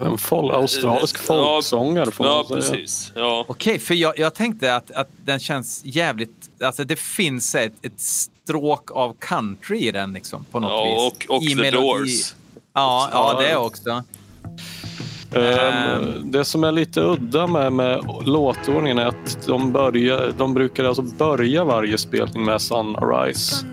En fol- australisk folksångare får ja, man säga. precis. Ja. Okej, för jag, jag tänkte att, att den känns jävligt... Alltså det finns ett, ett stråk av country i den liksom, på något Ja, vis. och, och I The melodi- Doors. Ja, ja, det också. Ehm, Det som är lite udda med, med låtordningen är att de, börjar, de brukar alltså börja varje spelning med Sunrise.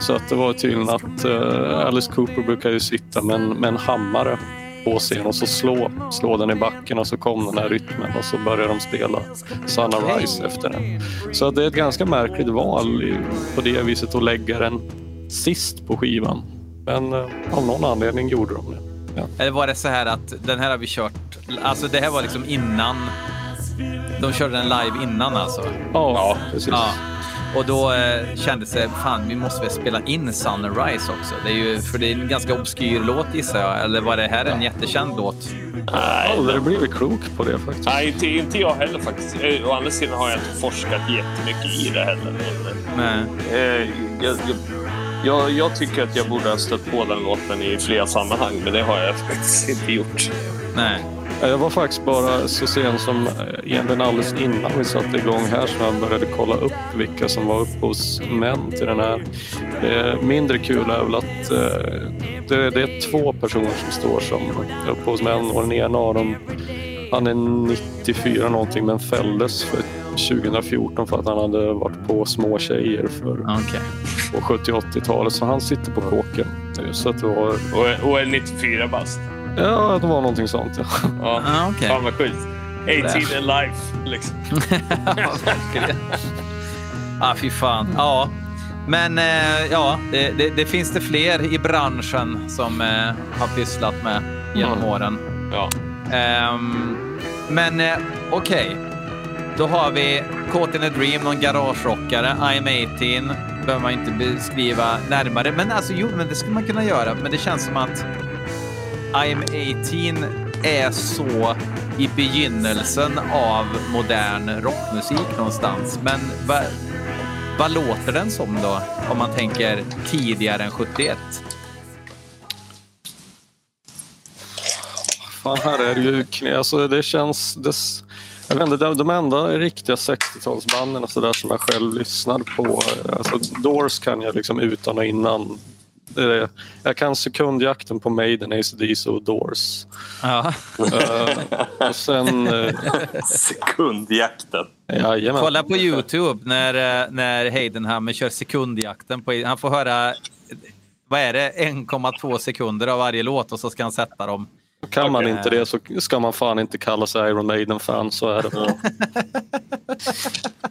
Så att det var tydligen att eh, Alice Cooper brukar ju sitta med en, med en hammare på scen och så slå, slå den i backen och så kom den här rytmen och så börjar de spela Sunrise efter den. Så det är ett ganska märkligt val på det viset att lägga den sist på skivan. Men eh, av någon anledning gjorde de det. Ja. Eller var det så här att den här har vi kört... Alltså det här var liksom innan... De körde den live innan alltså. Ja, precis. Ja. Och då eh, kändes det, fan vi måste väl spela in Sunrise också. Det är ju, för det är en ganska obskyr låt gissar jag. Eller var det här en jättekänd låt? Nej, Jag har aldrig blivit klok på det faktiskt. Nej, inte, inte jag heller faktiskt. Eh, Å andra sidan har jag inte forskat jättemycket i det heller. Men, eh, jag, jag, jag, jag tycker att jag borde ha stött på den låten i flera sammanhang, men det har jag *laughs* faktiskt inte gjort. nej. Jag var faktiskt bara så sent som eh, egentligen alldeles innan vi satte igång här som jag började kolla upp vilka som var upphovsmän till den här. Det mindre kul är väl att eh, det, är två personer som står som upphovsmän och den ena av dem han är 94 någonting men fälldes för 2014 för att han hade varit på små tjejer för, Okej. på 70 80-talet så han sitter på kåken. Så att det var, Och, och är 94 bast. Ja, det var någonting sånt. Ja. Ja, Ah, okej. fan vad sjukt. 18 and life, liksom. *laughs* Ja, verkligen. ah, fy fan. Ja. Men eh, ja, det, det, det finns det fler i branschen som eh, har pysslat med genom Mm. åren. Ja. Ehm, men eh, okej. Då har vi Caught in a Dream, någon garagerockare. I'm 18. behöver man inte beskriva närmare. Men alltså, jo, men det skulle man kunna göra. Men det känns som att I'm 18 är så i begynnelsen av modern rockmusik någonstans. Men vad va låter den som då? Om man tänker tidigare än 71? Fan, här är det ju knä. Alltså, det känns... Det, jag vet inte, de, enda riktiga 60-talsbanden som jag själv lyssnade på. Eh, alltså, Doors kan jag liksom utan och innan. Det, jag kan sekundjakten på Maiden, AC/DC och Doors. Ja. Uh, och sen... Uh, sekundjakten. Jajamän. Kolla på Youtube när, när Heidenhammer kör sekundjakten. På, han får höra, vad är det, 1,2 sekunder av varje låt och så ska han sätta dem. Kan man inte det så ska man fan inte kalla sig Iron Maiden-fan, så är det.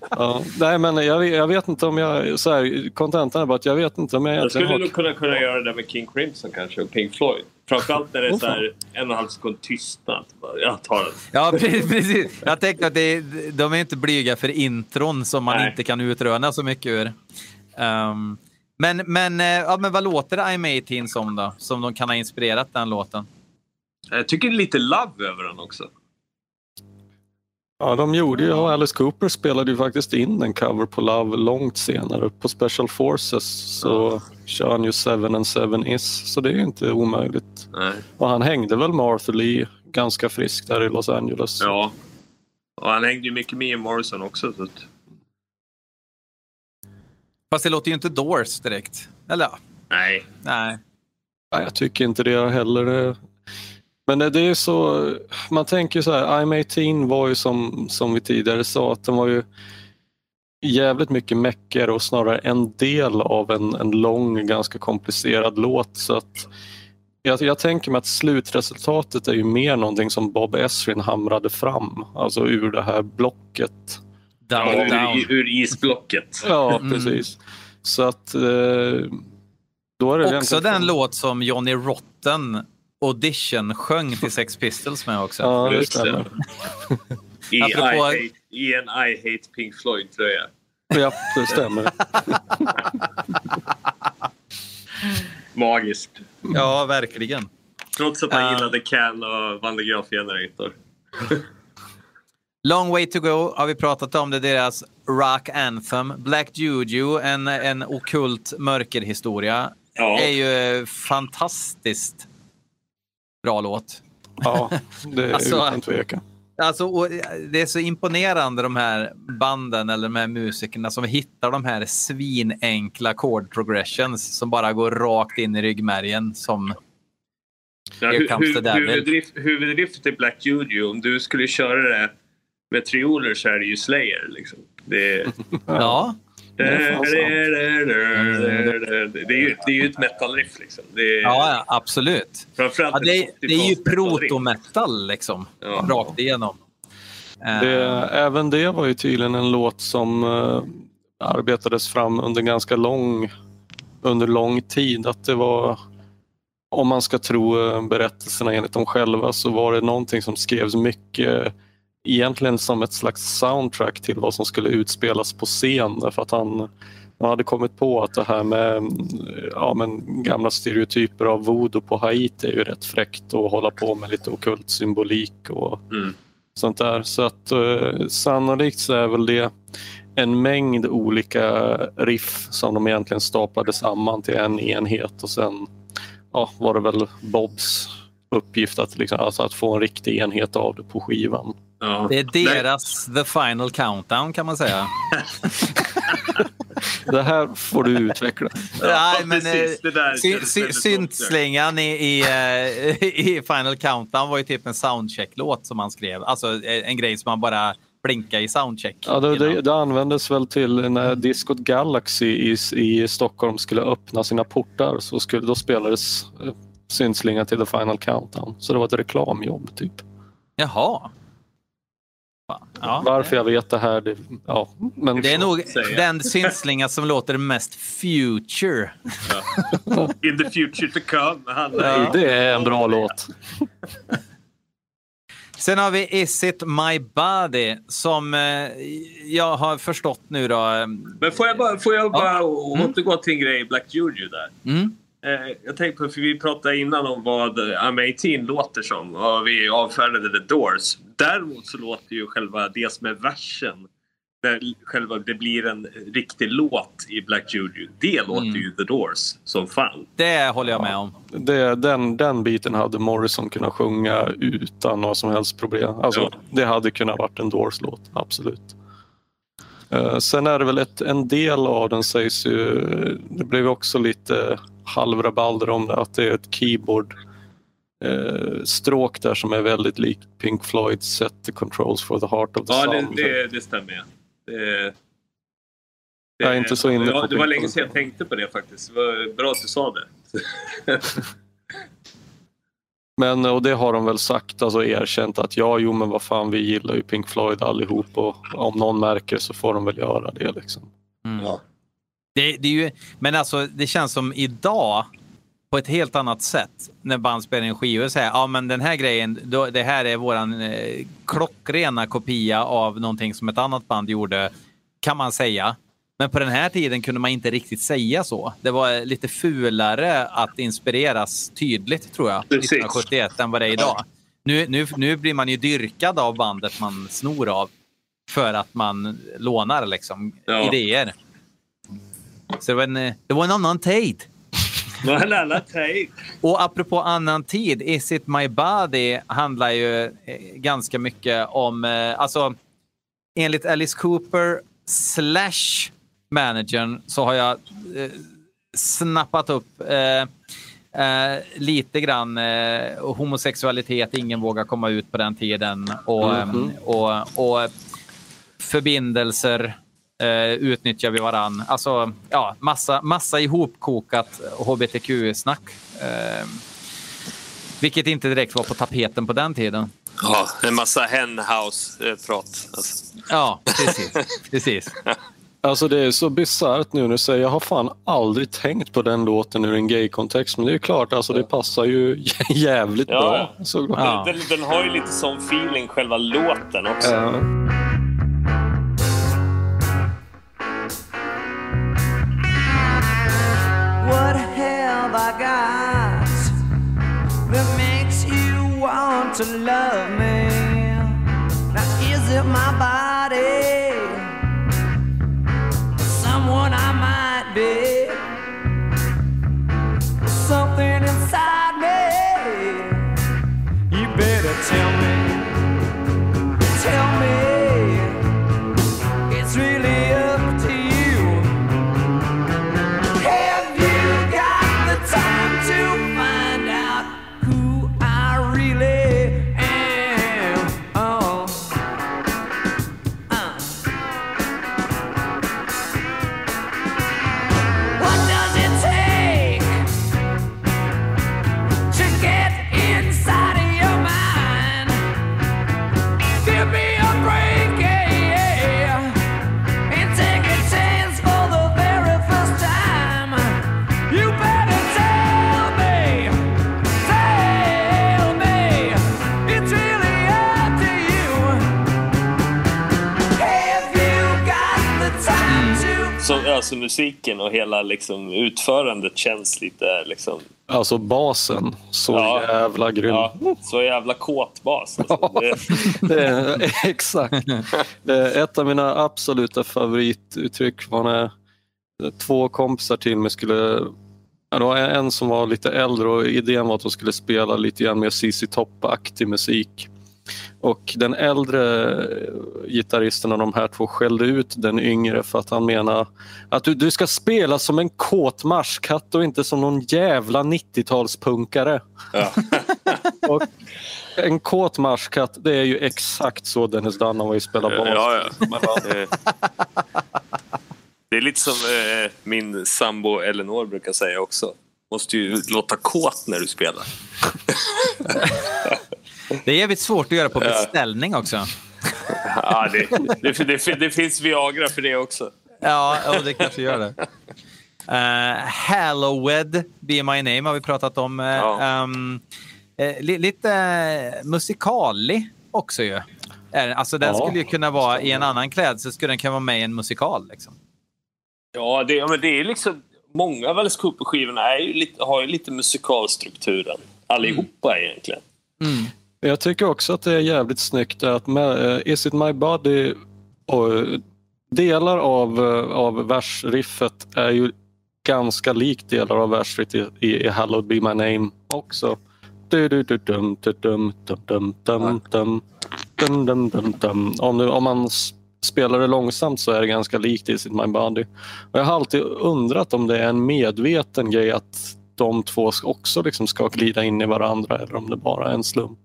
ja. *laughs* Nej men jag, jag, vet inte om jag... Så här, kontentan är bara att jag vet inte om jag Jag skulle nog kunna, kunna göra det med King Crimson kanske och Pink Floyd. Framförallt när det är så här, en och en halv sekund tystnad. Jag tar den. Ja, *laughs* precis. Jag tänkte att det, de är inte blyga för intron som man Nej. inte kan utröna så mycket ur. Um, men, men, ja, men vad låter I'm 18 som då? Som de kan ha inspirerat den låten? Jag tycker det är lite love över den också. Ja, de gjorde ju, och Alice Cooper spelade ju faktiskt in en cover på Love långt senare. På Special Forces så ja. kör han ju Seven and Seven Is, så det är inte omöjligt. Nej. Och han hängde väl med Arthur Lee ganska friskt där i Los Angeles. Ja, och han hängde ju mycket med Ian Morrison också. Så att... Fast det låter ju inte Doors direkt. Eller Nej. Nej. Nej, jag tycker inte det heller. Men det är så, man tänker så här, I'm 18 var ju som, som vi tidigare sa, att den var ju jävligt mycket meckigare och snarare en del av en, en lång, ganska komplicerad låt. Så att jag, jag tänker mig att slutresultatet är ju mer någonting som Bob Esrin hamrade fram, alltså ur det här blocket. Down, ja, ur, ur, isblocket. Ja, mm. precis. Mm. Så att... Eh, då är det Också den låt som Johnny Rotten Audition sjöng till Sex Pistols med också. Ja, det stämmer. I, Apropå... I, hate, I en I Hate Pink Floyd-tröja. Ja, det stämmer. *laughs* Magiskt. Ja, verkligen. Trots att han uh, gillade Can och Van de Graaf Generator. *laughs* Long Way To Go har vi pratat om. Det är deras Rock Anthem. Black Juju, en, en okult mörkerhistoria. Ja. är ju fantastiskt bra låt. Ja, det är *laughs* alltså, utan tvekan. Alltså, det är så imponerande de här banden eller de här musikerna som hittar de här svinenkla chord progressions som bara går rakt in i ryggmärgen som ja, hu huvudriff, huvudriffet i Black Juju, om du skulle köra det med trioler så är det ju Slayer. Liksom. Det, *laughs* ja. Det är ju, det är ju ett metal-riff. Liksom. Är, ja, absolut. Ja, det, är, det är ju proto-metal liksom, ja. rakt igenom. Det, även det var ju tydligen en låt som uh, arbetades fram under ganska lång, under lång tid. Att det var, om man ska tro uh, berättelserna enligt dem själva, så var det någonting som skrevs mycket egentligen som ett slags soundtrack till vad som skulle utspelas på scen därför att han, han hade kommit på att det här med ja, men gamla stereotyper av voodoo på Haiti är ju rätt fräckt att hålla på med lite okult symbolik och mm. sånt där. Så att eh, sannolikt så är väl det en mängd olika riff som de egentligen staplade samman till en enhet och sen ja, var det väl Bobs uppgift att, liksom, alltså att få en riktig enhet av det på skivan. Ja. Det är deras Nej. The Final Countdown kan man säga. *laughs* det här får du utveckla. *laughs* Ja, Nej, men eh, syntslingan i, i, eh, *laughs* i, Final Countdown var ju typ en soundcheck-låt som han skrev. Alltså eh, en grej som man bara blinka i soundcheck. Ja, det, det, det, användes väl till när Discot Galaxy i, i Stockholm skulle öppna sina portar så skulle, då spelades syntslinga till The Final Countdown. Så det var ett reklamjobb typ. Jaha. Ja, Varför jag vet det här, det, ja, men det är nog den syntslinga som låter mest future. Ja. In the future to come. Ja. Det är en bra låt. Sen har vi Is it my body som eh, jag har förstått nu då. Eh, men får jag bara, får jag bara ja. Mm. återgå till en grej Black Juju där? Mm. Eh, jag tänkte på, för vi pratade innan om vad I'm 18 låter som och vi avfärdade The Doors. däremot så låter ju själva det som är versen när själva det blir en riktig låt i Black Juju. Det låter mm. ju The Doors som fan. Det håller jag med om. Det, den, den biten hade Morrison kunnat sjunga utan några som helst problem. Alltså, ja. Det hade kunnat varit en Doors-låt, absolut. Uh, sen är det väl ett, en del av den sägs ju, det blev också lite halvrabalder om det, att det är ett keyboard uh, stråk där som är väldigt likt Pink Floyds Set the Controls for the Heart of the ja, Sun. Ja, det, det, det stämmer. Det, det, jag är inte så inne på Det, det var länge sedan jag tänkte på det faktiskt. Det var bra att du sa det. *laughs* men och det har de väl sagt, alltså erkänt att ja, jo men vad fan vi gillar ju Pink Floyd allihop och om någon märker så får de väl göra det liksom. Mm. Ja. Det, det, är ju, men alltså det känns som idag på ett helt annat sätt när band spelar in skivor och säger ja men den här grejen, då, det här är våran eh, klockrena kopia av någonting som ett annat band gjorde, kan man säga. Men på den här tiden kunde man inte riktigt säga så. Det var lite fulare att inspireras tydligt tror jag, Precis. 1971 än vad det är idag. Nu, nu, nu blir man ju dyrkad av bandet man snor av för att man lånar liksom, ja. idéer. Så det var en, det var en annan tid. en annan tid. Och apropå annan tid, Is it my body handlar ju eh, ganska mycket om, eh, alltså enligt Alice Cooper slash managern så har jag eh, snappat upp eh, eh, lite grann eh, homosexualitet, ingen vågar komma ut på den tiden och, mm -hmm. och, och förbindelser eh, utnyttjar vi varann. Alltså, ja, massa, massa ihopkokat hbtq-snack. Eh, vilket inte direkt var på tapeten på den tiden. Ja, en massa henhouse-prat. Alltså. Ja, precis. *laughs* precis. Alltså det är så bisarrt nu när du säger jag har fan aldrig tänkt på den låten ur en gay-kontext men det är klart, alltså det passar ju *laughs* jävligt ja. bra. Så, ja. Den, den, har ju lite sån feeling, själva låten också. Ja. To love me? Alltså musiken och hela liksom, utförandet känns lite... Liksom... Alltså basen, så ja, jävla grym. Ja, så jävla kåt bas. Alltså. Ja, det *laughs* är, exakt. Det är ett av mina absoluta favorituttryck var när två kompisar till mig skulle Ja, det var en som var lite äldre och idén var att de skulle spela lite grann mer ZZ Top-aktig musik. Och den äldre gitarristen av de här två skällde ut den yngre för att han menar att du, du ska spela som en kåt marskatt och inte som någon jävla 90-talspunkare. Ja. *laughs* och en kåt marskatt, det är ju exakt så Dennis Dunaway spelar bas. Ja, ja. Det är lite som eh, min sambo Elinor brukar säga också. Måste ju låta kåt när du spelar. *laughs* Det är jävligt svårt att göra på beställning också. Ja, det, det, det, det finns Viagra för det också. Ja, det kanske gör det. Uh, Hallowed, Be My Name har vi pratat om. Uh, ja. um, uh, li, lite musikalig också ju. Alltså den ja. skulle ju kunna vara i en annan klädsel, skulle den kunna vara med i en musikal. Liksom. Ja, det, men det är liksom... Många av Alice Cooper-skivorna har ju lite musikalstrukturen. Allihopa mm. egentligen. Mm. Jag tycker också att det är jävligt snyggt att med, Is it my body och delar av, av versriffet är ju ganska likt delar av versriffet i, i Hallowed be my name också. Om, om man spelar det långsamt så är det ganska likt Is it my body. Och jag har alltid undrat om det är en medveten grej att de två också liksom ska glida in i varandra eller om det bara är en slump.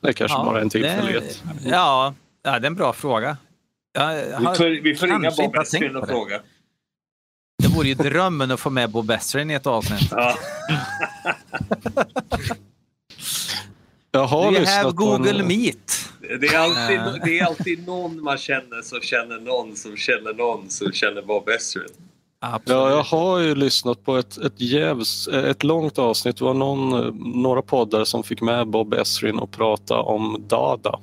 Det är kanske ja, bara en tillfällighet. Ja, ja, det är en bra fråga. Har, vi får, vi får ringa Bob Esrin och fråga. Det vore ju drömmen att få med Bob Esrin i ett avsnitt. Ja. *laughs* Jag har We have Google en... Meet. Det är, alltid, det är alltid någon man känner som känner någon som känner någon som känner Bob Esrin. Absolut. Ja, jag har ju lyssnat på ett, ett, jävs, ett långt avsnitt. Det var någon, några poddar som fick med Bob Esrin och prata om Dada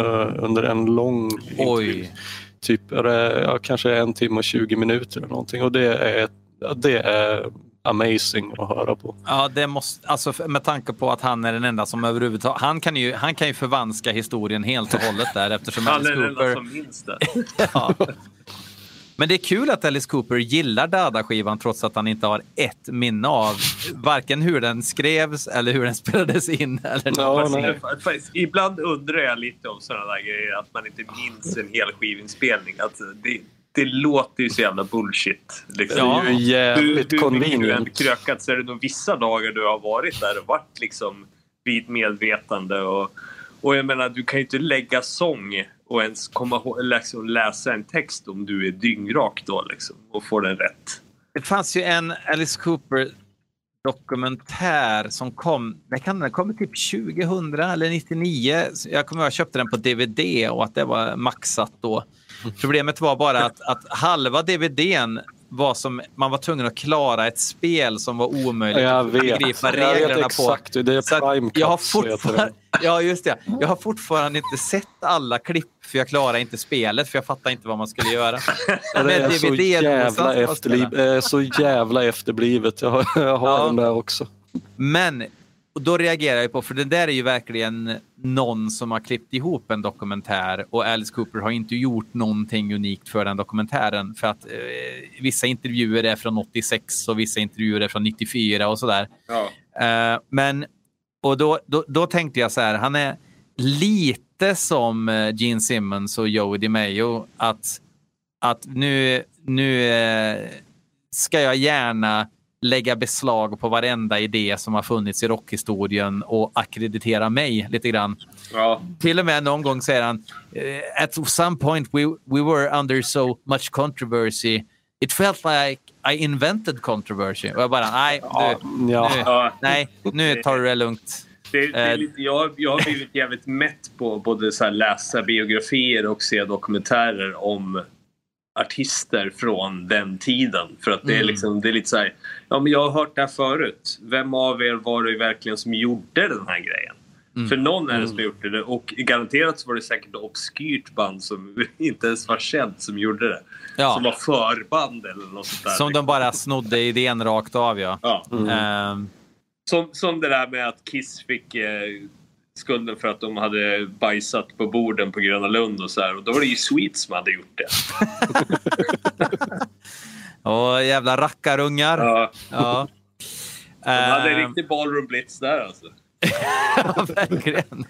uh, under en lång intervju. Typ ja, kanske en timme och 20 minuter eller någonting och det är, det är amazing att höra på. Ja, det måste, alltså med tanke på att han är den enda som överhuvudtaget, han kan ju, han kan ju förvanska historien helt och hållet där eftersom Han är den enda som minns det. *laughs* ja. Men det är kul att Alice Cooper gillar Dada-skivan trots att han inte har ett minne av varken hur den skrevs eller hur den *laughs* spelades in. Eller ja, Ibland undrar jag lite om sådana där grejer, att man inte minns en hel skivinspelning. Att det, det låter ju så jävla bullshit. Liksom. Ja, det är ju jävligt hur, hur mycket du än krökat så är det nog vissa dagar du har varit där och varit liksom vid medvetande. Och, och jag menar, du kan ju inte lägga sång och ens komma ihåg, liksom läsa en text om du är dyngrak då liksom, och får den rätt. Det fanns ju en Alice Cooper dokumentär som kom, det kan den kom typ 2000 eller 99. Jag kommer ihåg jag köpte den på DVD och att det var maxat då. *laughs* Problemet var bara att, att halva DVDn var som, man var tvungen att klara ett spel som var omöjligt jag att begripa reglerna jag exakt, på. Det är Prime jag har fortfarande, Ja, just det. Jag har fortfarande inte sett alla klipp för jag klarar inte spelet för jag fattar inte vad man skulle göra. *laughs* det är så jävla, efterliv, så jävla efterblivet. Jag har, jag har ja. den där också. Men och då reagerar jag på, för det där är ju verkligen någon som har klippt ihop en dokumentär och Alice Cooper har inte gjort någonting unikt för den dokumentären för att eh, vissa intervjuer är från 86 och vissa intervjuer är från 94 och sådär. Ja. Eh, men, och då, då, då, tänkte jag så här, han är lite som eh, Gene Simmons och Joey DeMayo att, att nu, nu eh, ska jag gärna lägga beslag på varenda idé som har funnits i rockhistorien och akkreditera mig lite grann. Ja. Till och med någon gång säger han eh, at some point we, we were under so much controversy it felt like I invented controversy. Och jag bara, nej, nu, ja. nu, nej, nu tar du det lugnt. Det, det är eh, lite, jag, jag har blivit jävligt mätt på både så läsa biografier och se dokumentärer om artister från den tiden. För att det är, mm. liksom, det är lite så här, ja men jag har hört det här förut. Vem av er var det verkligen som gjorde den här grejen? Mm. För någon är det som mm. gjorde det och garanterat så var det säkert ett obskyrt band som *laughs* inte ens var känt som gjorde det. Ja. Som var förband eller något sånt där. Som de bara snodde idén rakt av ja. ja. Mm. Um. Som, som det där med att Kiss fick eh, skulden för att de hade bajsat på borden på Gröna Lund och så här. Och då var det ju Sweet som hade gjort det. *laughs* Åh, jävla rackarungar. Ja. ja. De hade en uh, riktig ballroom blitz där alltså. *laughs* ja, verkligen.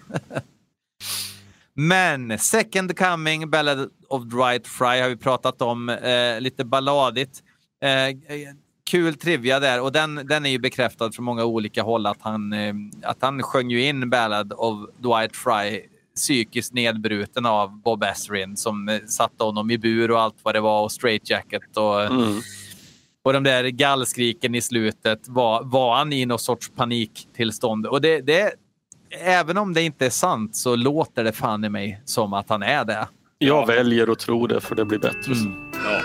Men Second Coming, Ballad of Dwight Fry har vi pratat om. Eh, lite balladigt. Eh, kul trivia där och den, den är ju bekräftad från många olika håll att han, eh, att han sjöng ju in Ballad of Dwight Fry psykiskt nedbruten av Bob Ezrin som eh, satte honom i bur och allt vad det var och straight jacket och, mm. och de där gallskriken i slutet var, var han i någon sorts paniktillstånd. Och det, det, även om det inte är sant så låter det fan i mig som att han är det. Jag väljer att tro det för det blir bättre. Mm. Ja.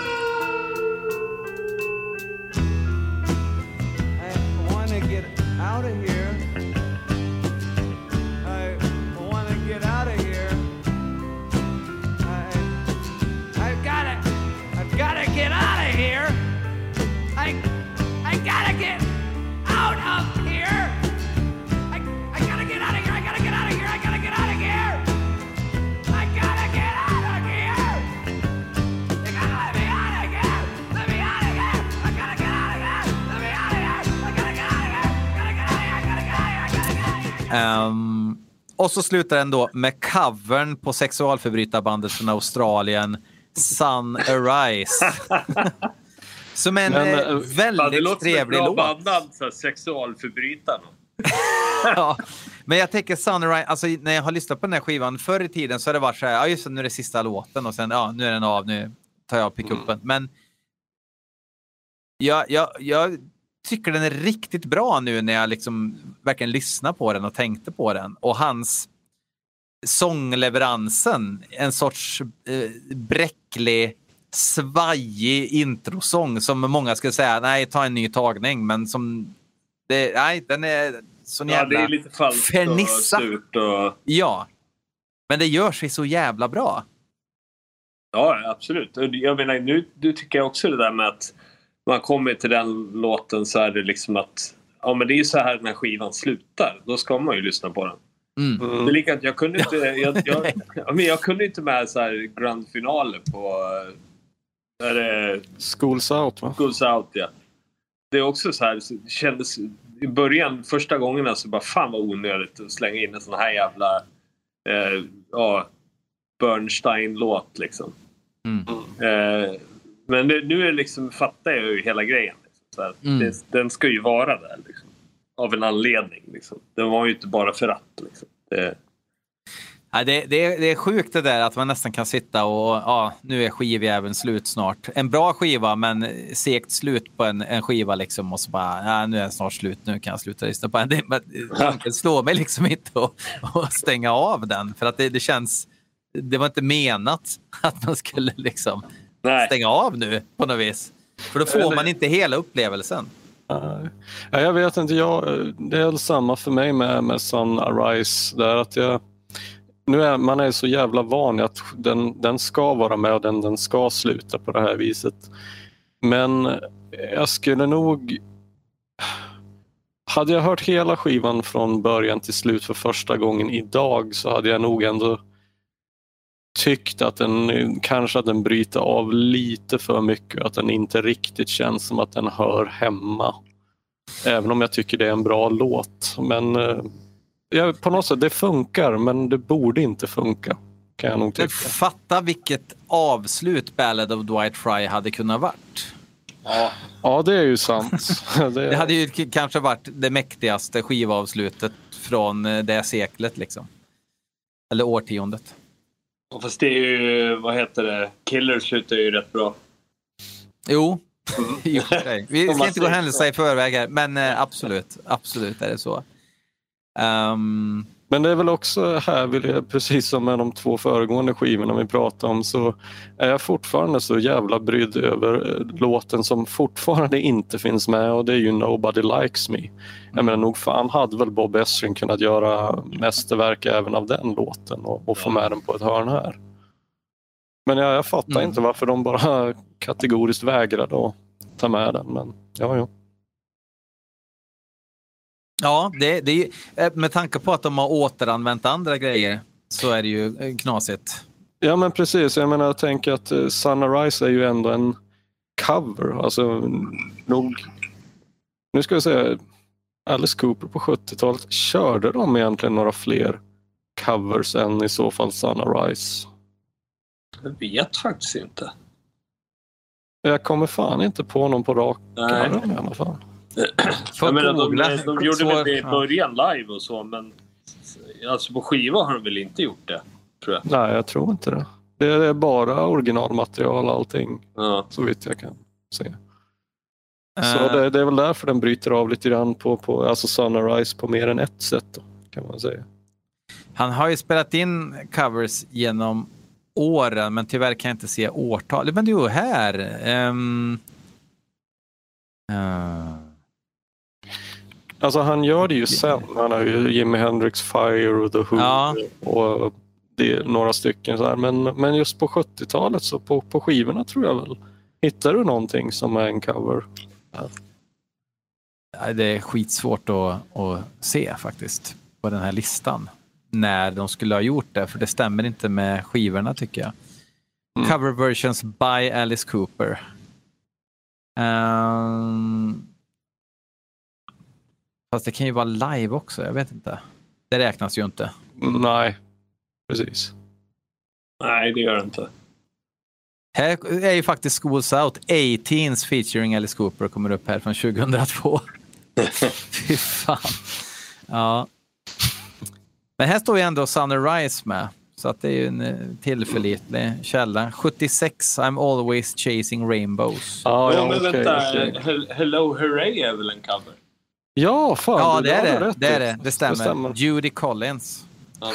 Um, och så slutar den då med covern på sexualförbrytarbandet från Australien, Sun Arise. *laughs* Som en Men, eh, väldigt trevlig låt. Det låter som bra sexualförbrytarna. *laughs* ja, men jag tänker Sunrise, alltså när jag har lyssnat på den här skivan förr i tiden så har det varit så här, ja just det, nu är det sista låten och sen, ja nu är den av, nu tar jag pickuppen. Mm. Men jag, jag, jag tycker den är riktigt bra nu när jag liksom verkligen lyssnar på den och tänkte på den. Och hans sångleveransen, en sorts eh, bräcklig, svajig introsång som många skulle säga, nej, ta en ny tagning, men som det, nej, den är sån jävla ja, det är lite falskt fernissa. och surt. Och... Ja, men det gör sig så jävla bra. Ja, absolut. Jag menar, nu, nu tycker jag också det där med att man kommer till den låten så är det liksom att ja, men det är så här den här skivan slutar. Då ska man ju lyssna på den. Mm. Det är likadant, jag kunde inte, jag, jag, *laughs* jag, men jag kunde inte med så här grand finale på... Är det, Schools Out va? Schools Out ja. Det är också så här, det kändes i början första gångerna så bara fan vad onödigt att slänga in en sån här jävla eh, ja, Bernstein-låt liksom. Mm. Eh, men det, nu är liksom, fattar jag ju hela grejen. Liksom. Mm. det, den ska ju vara där liksom. Av en anledning. Liksom. Den var ju inte bara för att. Liksom. Det, Ja, det, det, det är sjukt det där att man nästan kan sitta och ja, nu är skivjäveln slut snart. En bra skiva men segt slut på en, en skiva liksom och så bara ja, nu är den snart slut, nu kan jag sluta lyssna på den. Tanken *laughs* slår mig liksom inte att stänga av den för att det, det känns, det var inte menat att man skulle liksom Nej. stänga av nu på något vis. För då får man inte hela upplevelsen. Ja, jag vet inte, jag, det är samma för mig med, med Sun Arise. Där att jag, nu är man är så jävla van att den, den ska vara med och den, den ska sluta på det här viset. Men jag skulle nog... Hade jag hört hela skivan från början till slut för första gången idag så hade jag nog ändå tyckt att den kanske att den bryter av lite för mycket att den inte riktigt känns som att den hör hemma. Även om jag tycker det är en bra låt. Men eh, ja, på något sätt, det funkar men det borde inte funka. Kan jag nog tycka. Fatta vilket avslut Ballad of Dwight Fry hade kunnat varit. Ja, ja det är ju sant. *laughs* det, det hade ju kanske varit det mäktigaste skivavslutet från eh, det seklet liksom. Eller årtiondet. Fast det är ju, vad heter det, Killer slutar ju rätt bra. Jo, och för sig. Vi ska inte gå händelserna i förväg här, men eh, absolut, absolut är det så. Um... Men det är väl också här, vill jag, precis som med de två föregående skivorna vi pratade om, så är jag fortfarande så jävla brydd över eh, låten som fortfarande inte finns med och det är ju Nobody Likes Me. Jag menar nog fan hade väl Bob Esrin kunnat göra mästerverk även av den låten och, och få med den på ett hörn här. Men jag, jag fattar mm. inte varför de bara kategoriskt vägrade att ta med den. Men ja, ja. Ja, det, det, eh, med tanke på att de har återanvänt andra grejer så är det ju eh, knasigt. Ja, men precis. Jag menar, jag tänker att eh, Sunrise är ju ändå en cover. Alltså, nog... Nu ska jag säga, Alice Cooper på 70-talet, körde de egentligen några fler covers än i så fall Sunrise? Jag vet faktiskt inte. Jag kommer fan inte på någon på rak arm i alla fall. Jag menar, de, de, de gjorde väl det i början live och så, men alltså på skiva har de väl inte gjort det? Tror jag. Nej, jag tror inte det. Det är bara originalmaterial allting, ja. så vitt jag kan se. Så uh. det, det, är väl därför den bryter av lite grann på, på alltså Sunrise på mer än ett sätt, då, kan man säga. Han har ju spelat in covers genom åren, men tyvärr kan jag inte se årtal. Men du, här. Um, uh. Alltså han gör det ju sen. Han har ju Jimi Hendrix Fire och The Who ja. och det är några stycken. Så här. Men, men just på 70-talet så på, på skivorna tror jag väl. Hittar du någonting som är en cover? Ja. Det är skitsvårt att, att se faktiskt på den här listan. När de skulle ha gjort det, för det stämmer inte med skivorna tycker jag. Mm. Cover versions by Alice Cooper. Um, Fast det kan ju vara live också, jag vet inte. Det räknas ju inte. Nej, precis. Nej, det gör det inte. Här är ju faktiskt Schools Out, 18s featuring Alice Cooper kommer upp här från 2002. *laughs* Fy fan. Ja. Men här står ju ändå Sunrise med. Så att det är ju en eh, tillförlitlig källa. 76, I'm always chasing rainbows. Ja, ja, men okay, vänta. Okay. Hello Hooray är väl en cover? Ja, fan. Ja, det, är det. Det, är det. det stämmer. Det stämmer. Judy Collins. Ja,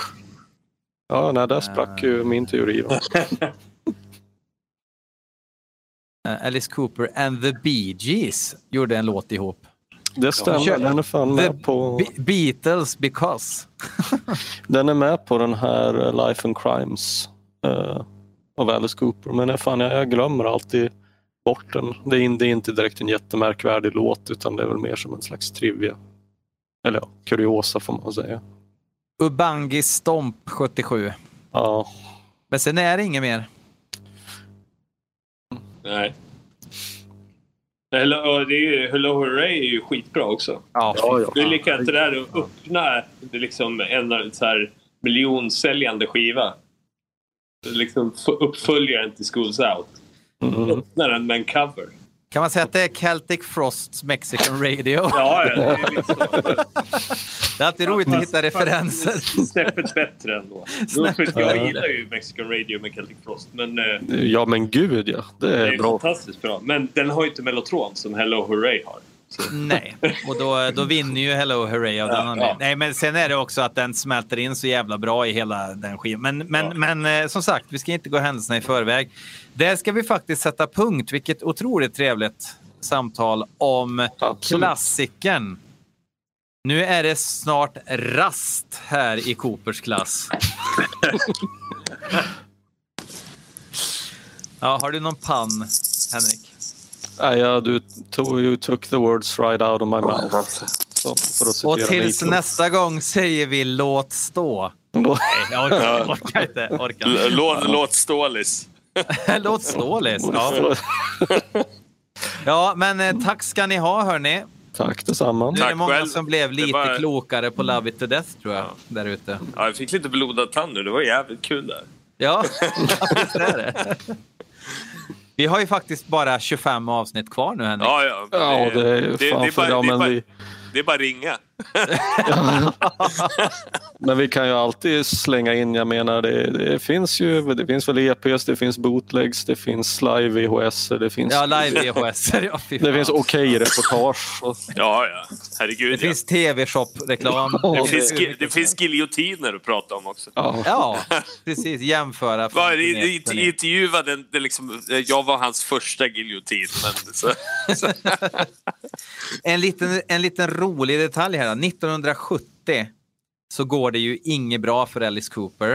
ja nej, där sprack ju min teori. Då. *laughs* Eh, Alice Cooper and the Bee Gees gjorde en låt ihop. Det stämmer, den är fan med på... Be Beatles because. *laughs* den är med på den här eh, Life and Crimes uh, av Alice Cooper. Men fan, jag, jag glömmer alltid bort den. Det är, det är, inte direkt en jättemärkvärdig låt utan det är väl mer som en slags trivia. Eller ja, kuriosa får man säga. Ubangi Stomp 77. Ja. Men sen är det inget mer. Nej. Hello, det är ju, Hello Hooray är ju skitbra också. Ja, ja, ja. Det är likadant det där att öppna liksom en så här miljonsäljande skiva. Liksom uppföljaren till Schools Out. Mm. Öppna den med en cover. Kan man säga att det är Celtic Frosts Mexican Radio? *laughs* ja, ja, det är liksom... Det är alltid roligt att hitta referenser. Snäppet bättre ändå. *laughs* Snäppet. Jag gillar ju Mexican Radio med Celtic Frost. Men, eh, ja men gud ja. Det är, det är bra. fantastiskt bra. Men den har ju inte Mellotron som Hello Hooray har. Nej, och då, då vinner ju Hello Hooray av den ja, ja. Nej, men sen är det också att den smälter in så jävla bra i hela den skivan. Men, men, ja. men eh, som sagt, vi ska inte gå händelserna i förväg. Där ska vi faktiskt sätta punkt. Vilket otroligt trevligt samtal om Absolut. klassikern. Nu är det snart rast här i Coopers klass. *laughs* ja, har du någon pann, Henrik? Ja, du tog, you took the words right out of my mouth. Så, och tills nästa gång säger vi låt stå. Nej, jag orkar, orkar inte. Orkar. Låt, låt stålis. *laughs* låt stålis, ja. *laughs* Ja, men eh, tack ska ni ha hörni. Tack detsamma. Nu är det många själv. som blev lite var... klokare på Love it to death tror jag, ja. där ute. Ja, jag fick lite blodad tand nu. Det var jävligt kul där. Ja, *laughs* visst är det. Vi har ju faktiskt bara 25 avsnitt kvar nu Henrik. Ja, ja. Det, ja, det är det, det, bara, det, men vi... Det är bara ringa. *laughs* Men vi kan ju alltid slänga in, jag menar det, det finns ju, det finns väl EPs, det finns bootlegs, det finns live VHS. Det finns, ja, live VHS. *laughs* ja, det finns okej okay reportage. Ja, ja. Herregud. Det ja. finns tv-shop-reklam. det, finns, det finns giljotiner att prata om också. Ja, ja precis. Jämföra. Var, i, i, intervjuade, det liksom, jag var hans första giljotin. Men, så, så. *laughs* en, liten, en liten rolig detalj här. 1970 så går det ju inget bra för Alice Cooper.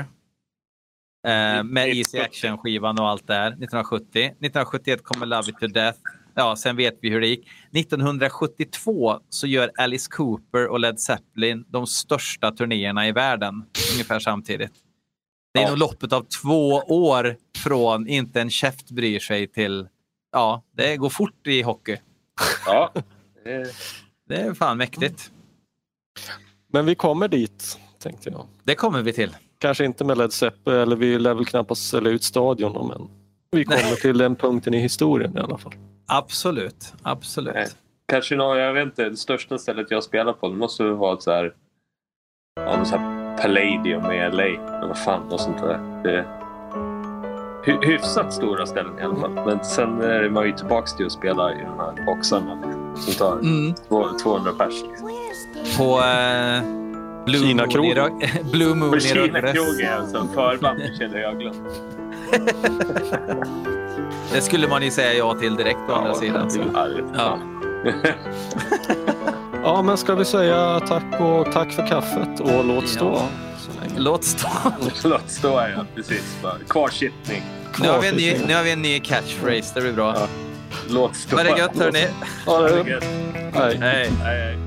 Eh, med Easy Action-skivan och allt där. 1970. 1971 kommer Love It To Death. Ja, sen vet vi hur det gick. 1972 så gör Alice Cooper och Led Zeppelin de största turnéerna i världen ungefär samtidigt. Det är ja. nog loppet av två år från inte en käft bryr sig till ja, det går fort i hockey. Ja. *laughs* Det är fan mäktigt. Men vi kommer dit, tänkte jag. Det kommer vi till. Kanske inte med Led Zeppelin, eller vi lär väl knappast sälja ut stadion, men vi kommer Nej. till den punkten i historien i alla fall. Absolut, absolut. Nej. Kanske något, jag vet inte, det största stället jag spelar på, det måste vara ett så här, ja, något så här Palladium i LA. Eller vad fan, något sånt där. Det, hyfsat stora ställen i alla fall. Men sen är man ju tillbaka till att spela i de här boxarna som tar mm. 200 pers. På eh, Blue Kina Moon i, *laughs* Blue Moon På Kina krogen alltså. Förband känner jag glömt. det skulle man ju säga ja till direkt å ja, andra sidan. Så. Ja. *laughs* ja, men ska vi säga tack och tack för kaffet och låt stå. Ja. Låt stå. *laughs* låt stå, ja. Precis. Kvarsittning. Nu har, vi en ny, nu har vi en ny catchphrase. Det blir bra. Ja. Låt stå. Ha det gött, hörni. Ha det gött. Hej. Hej. Hej.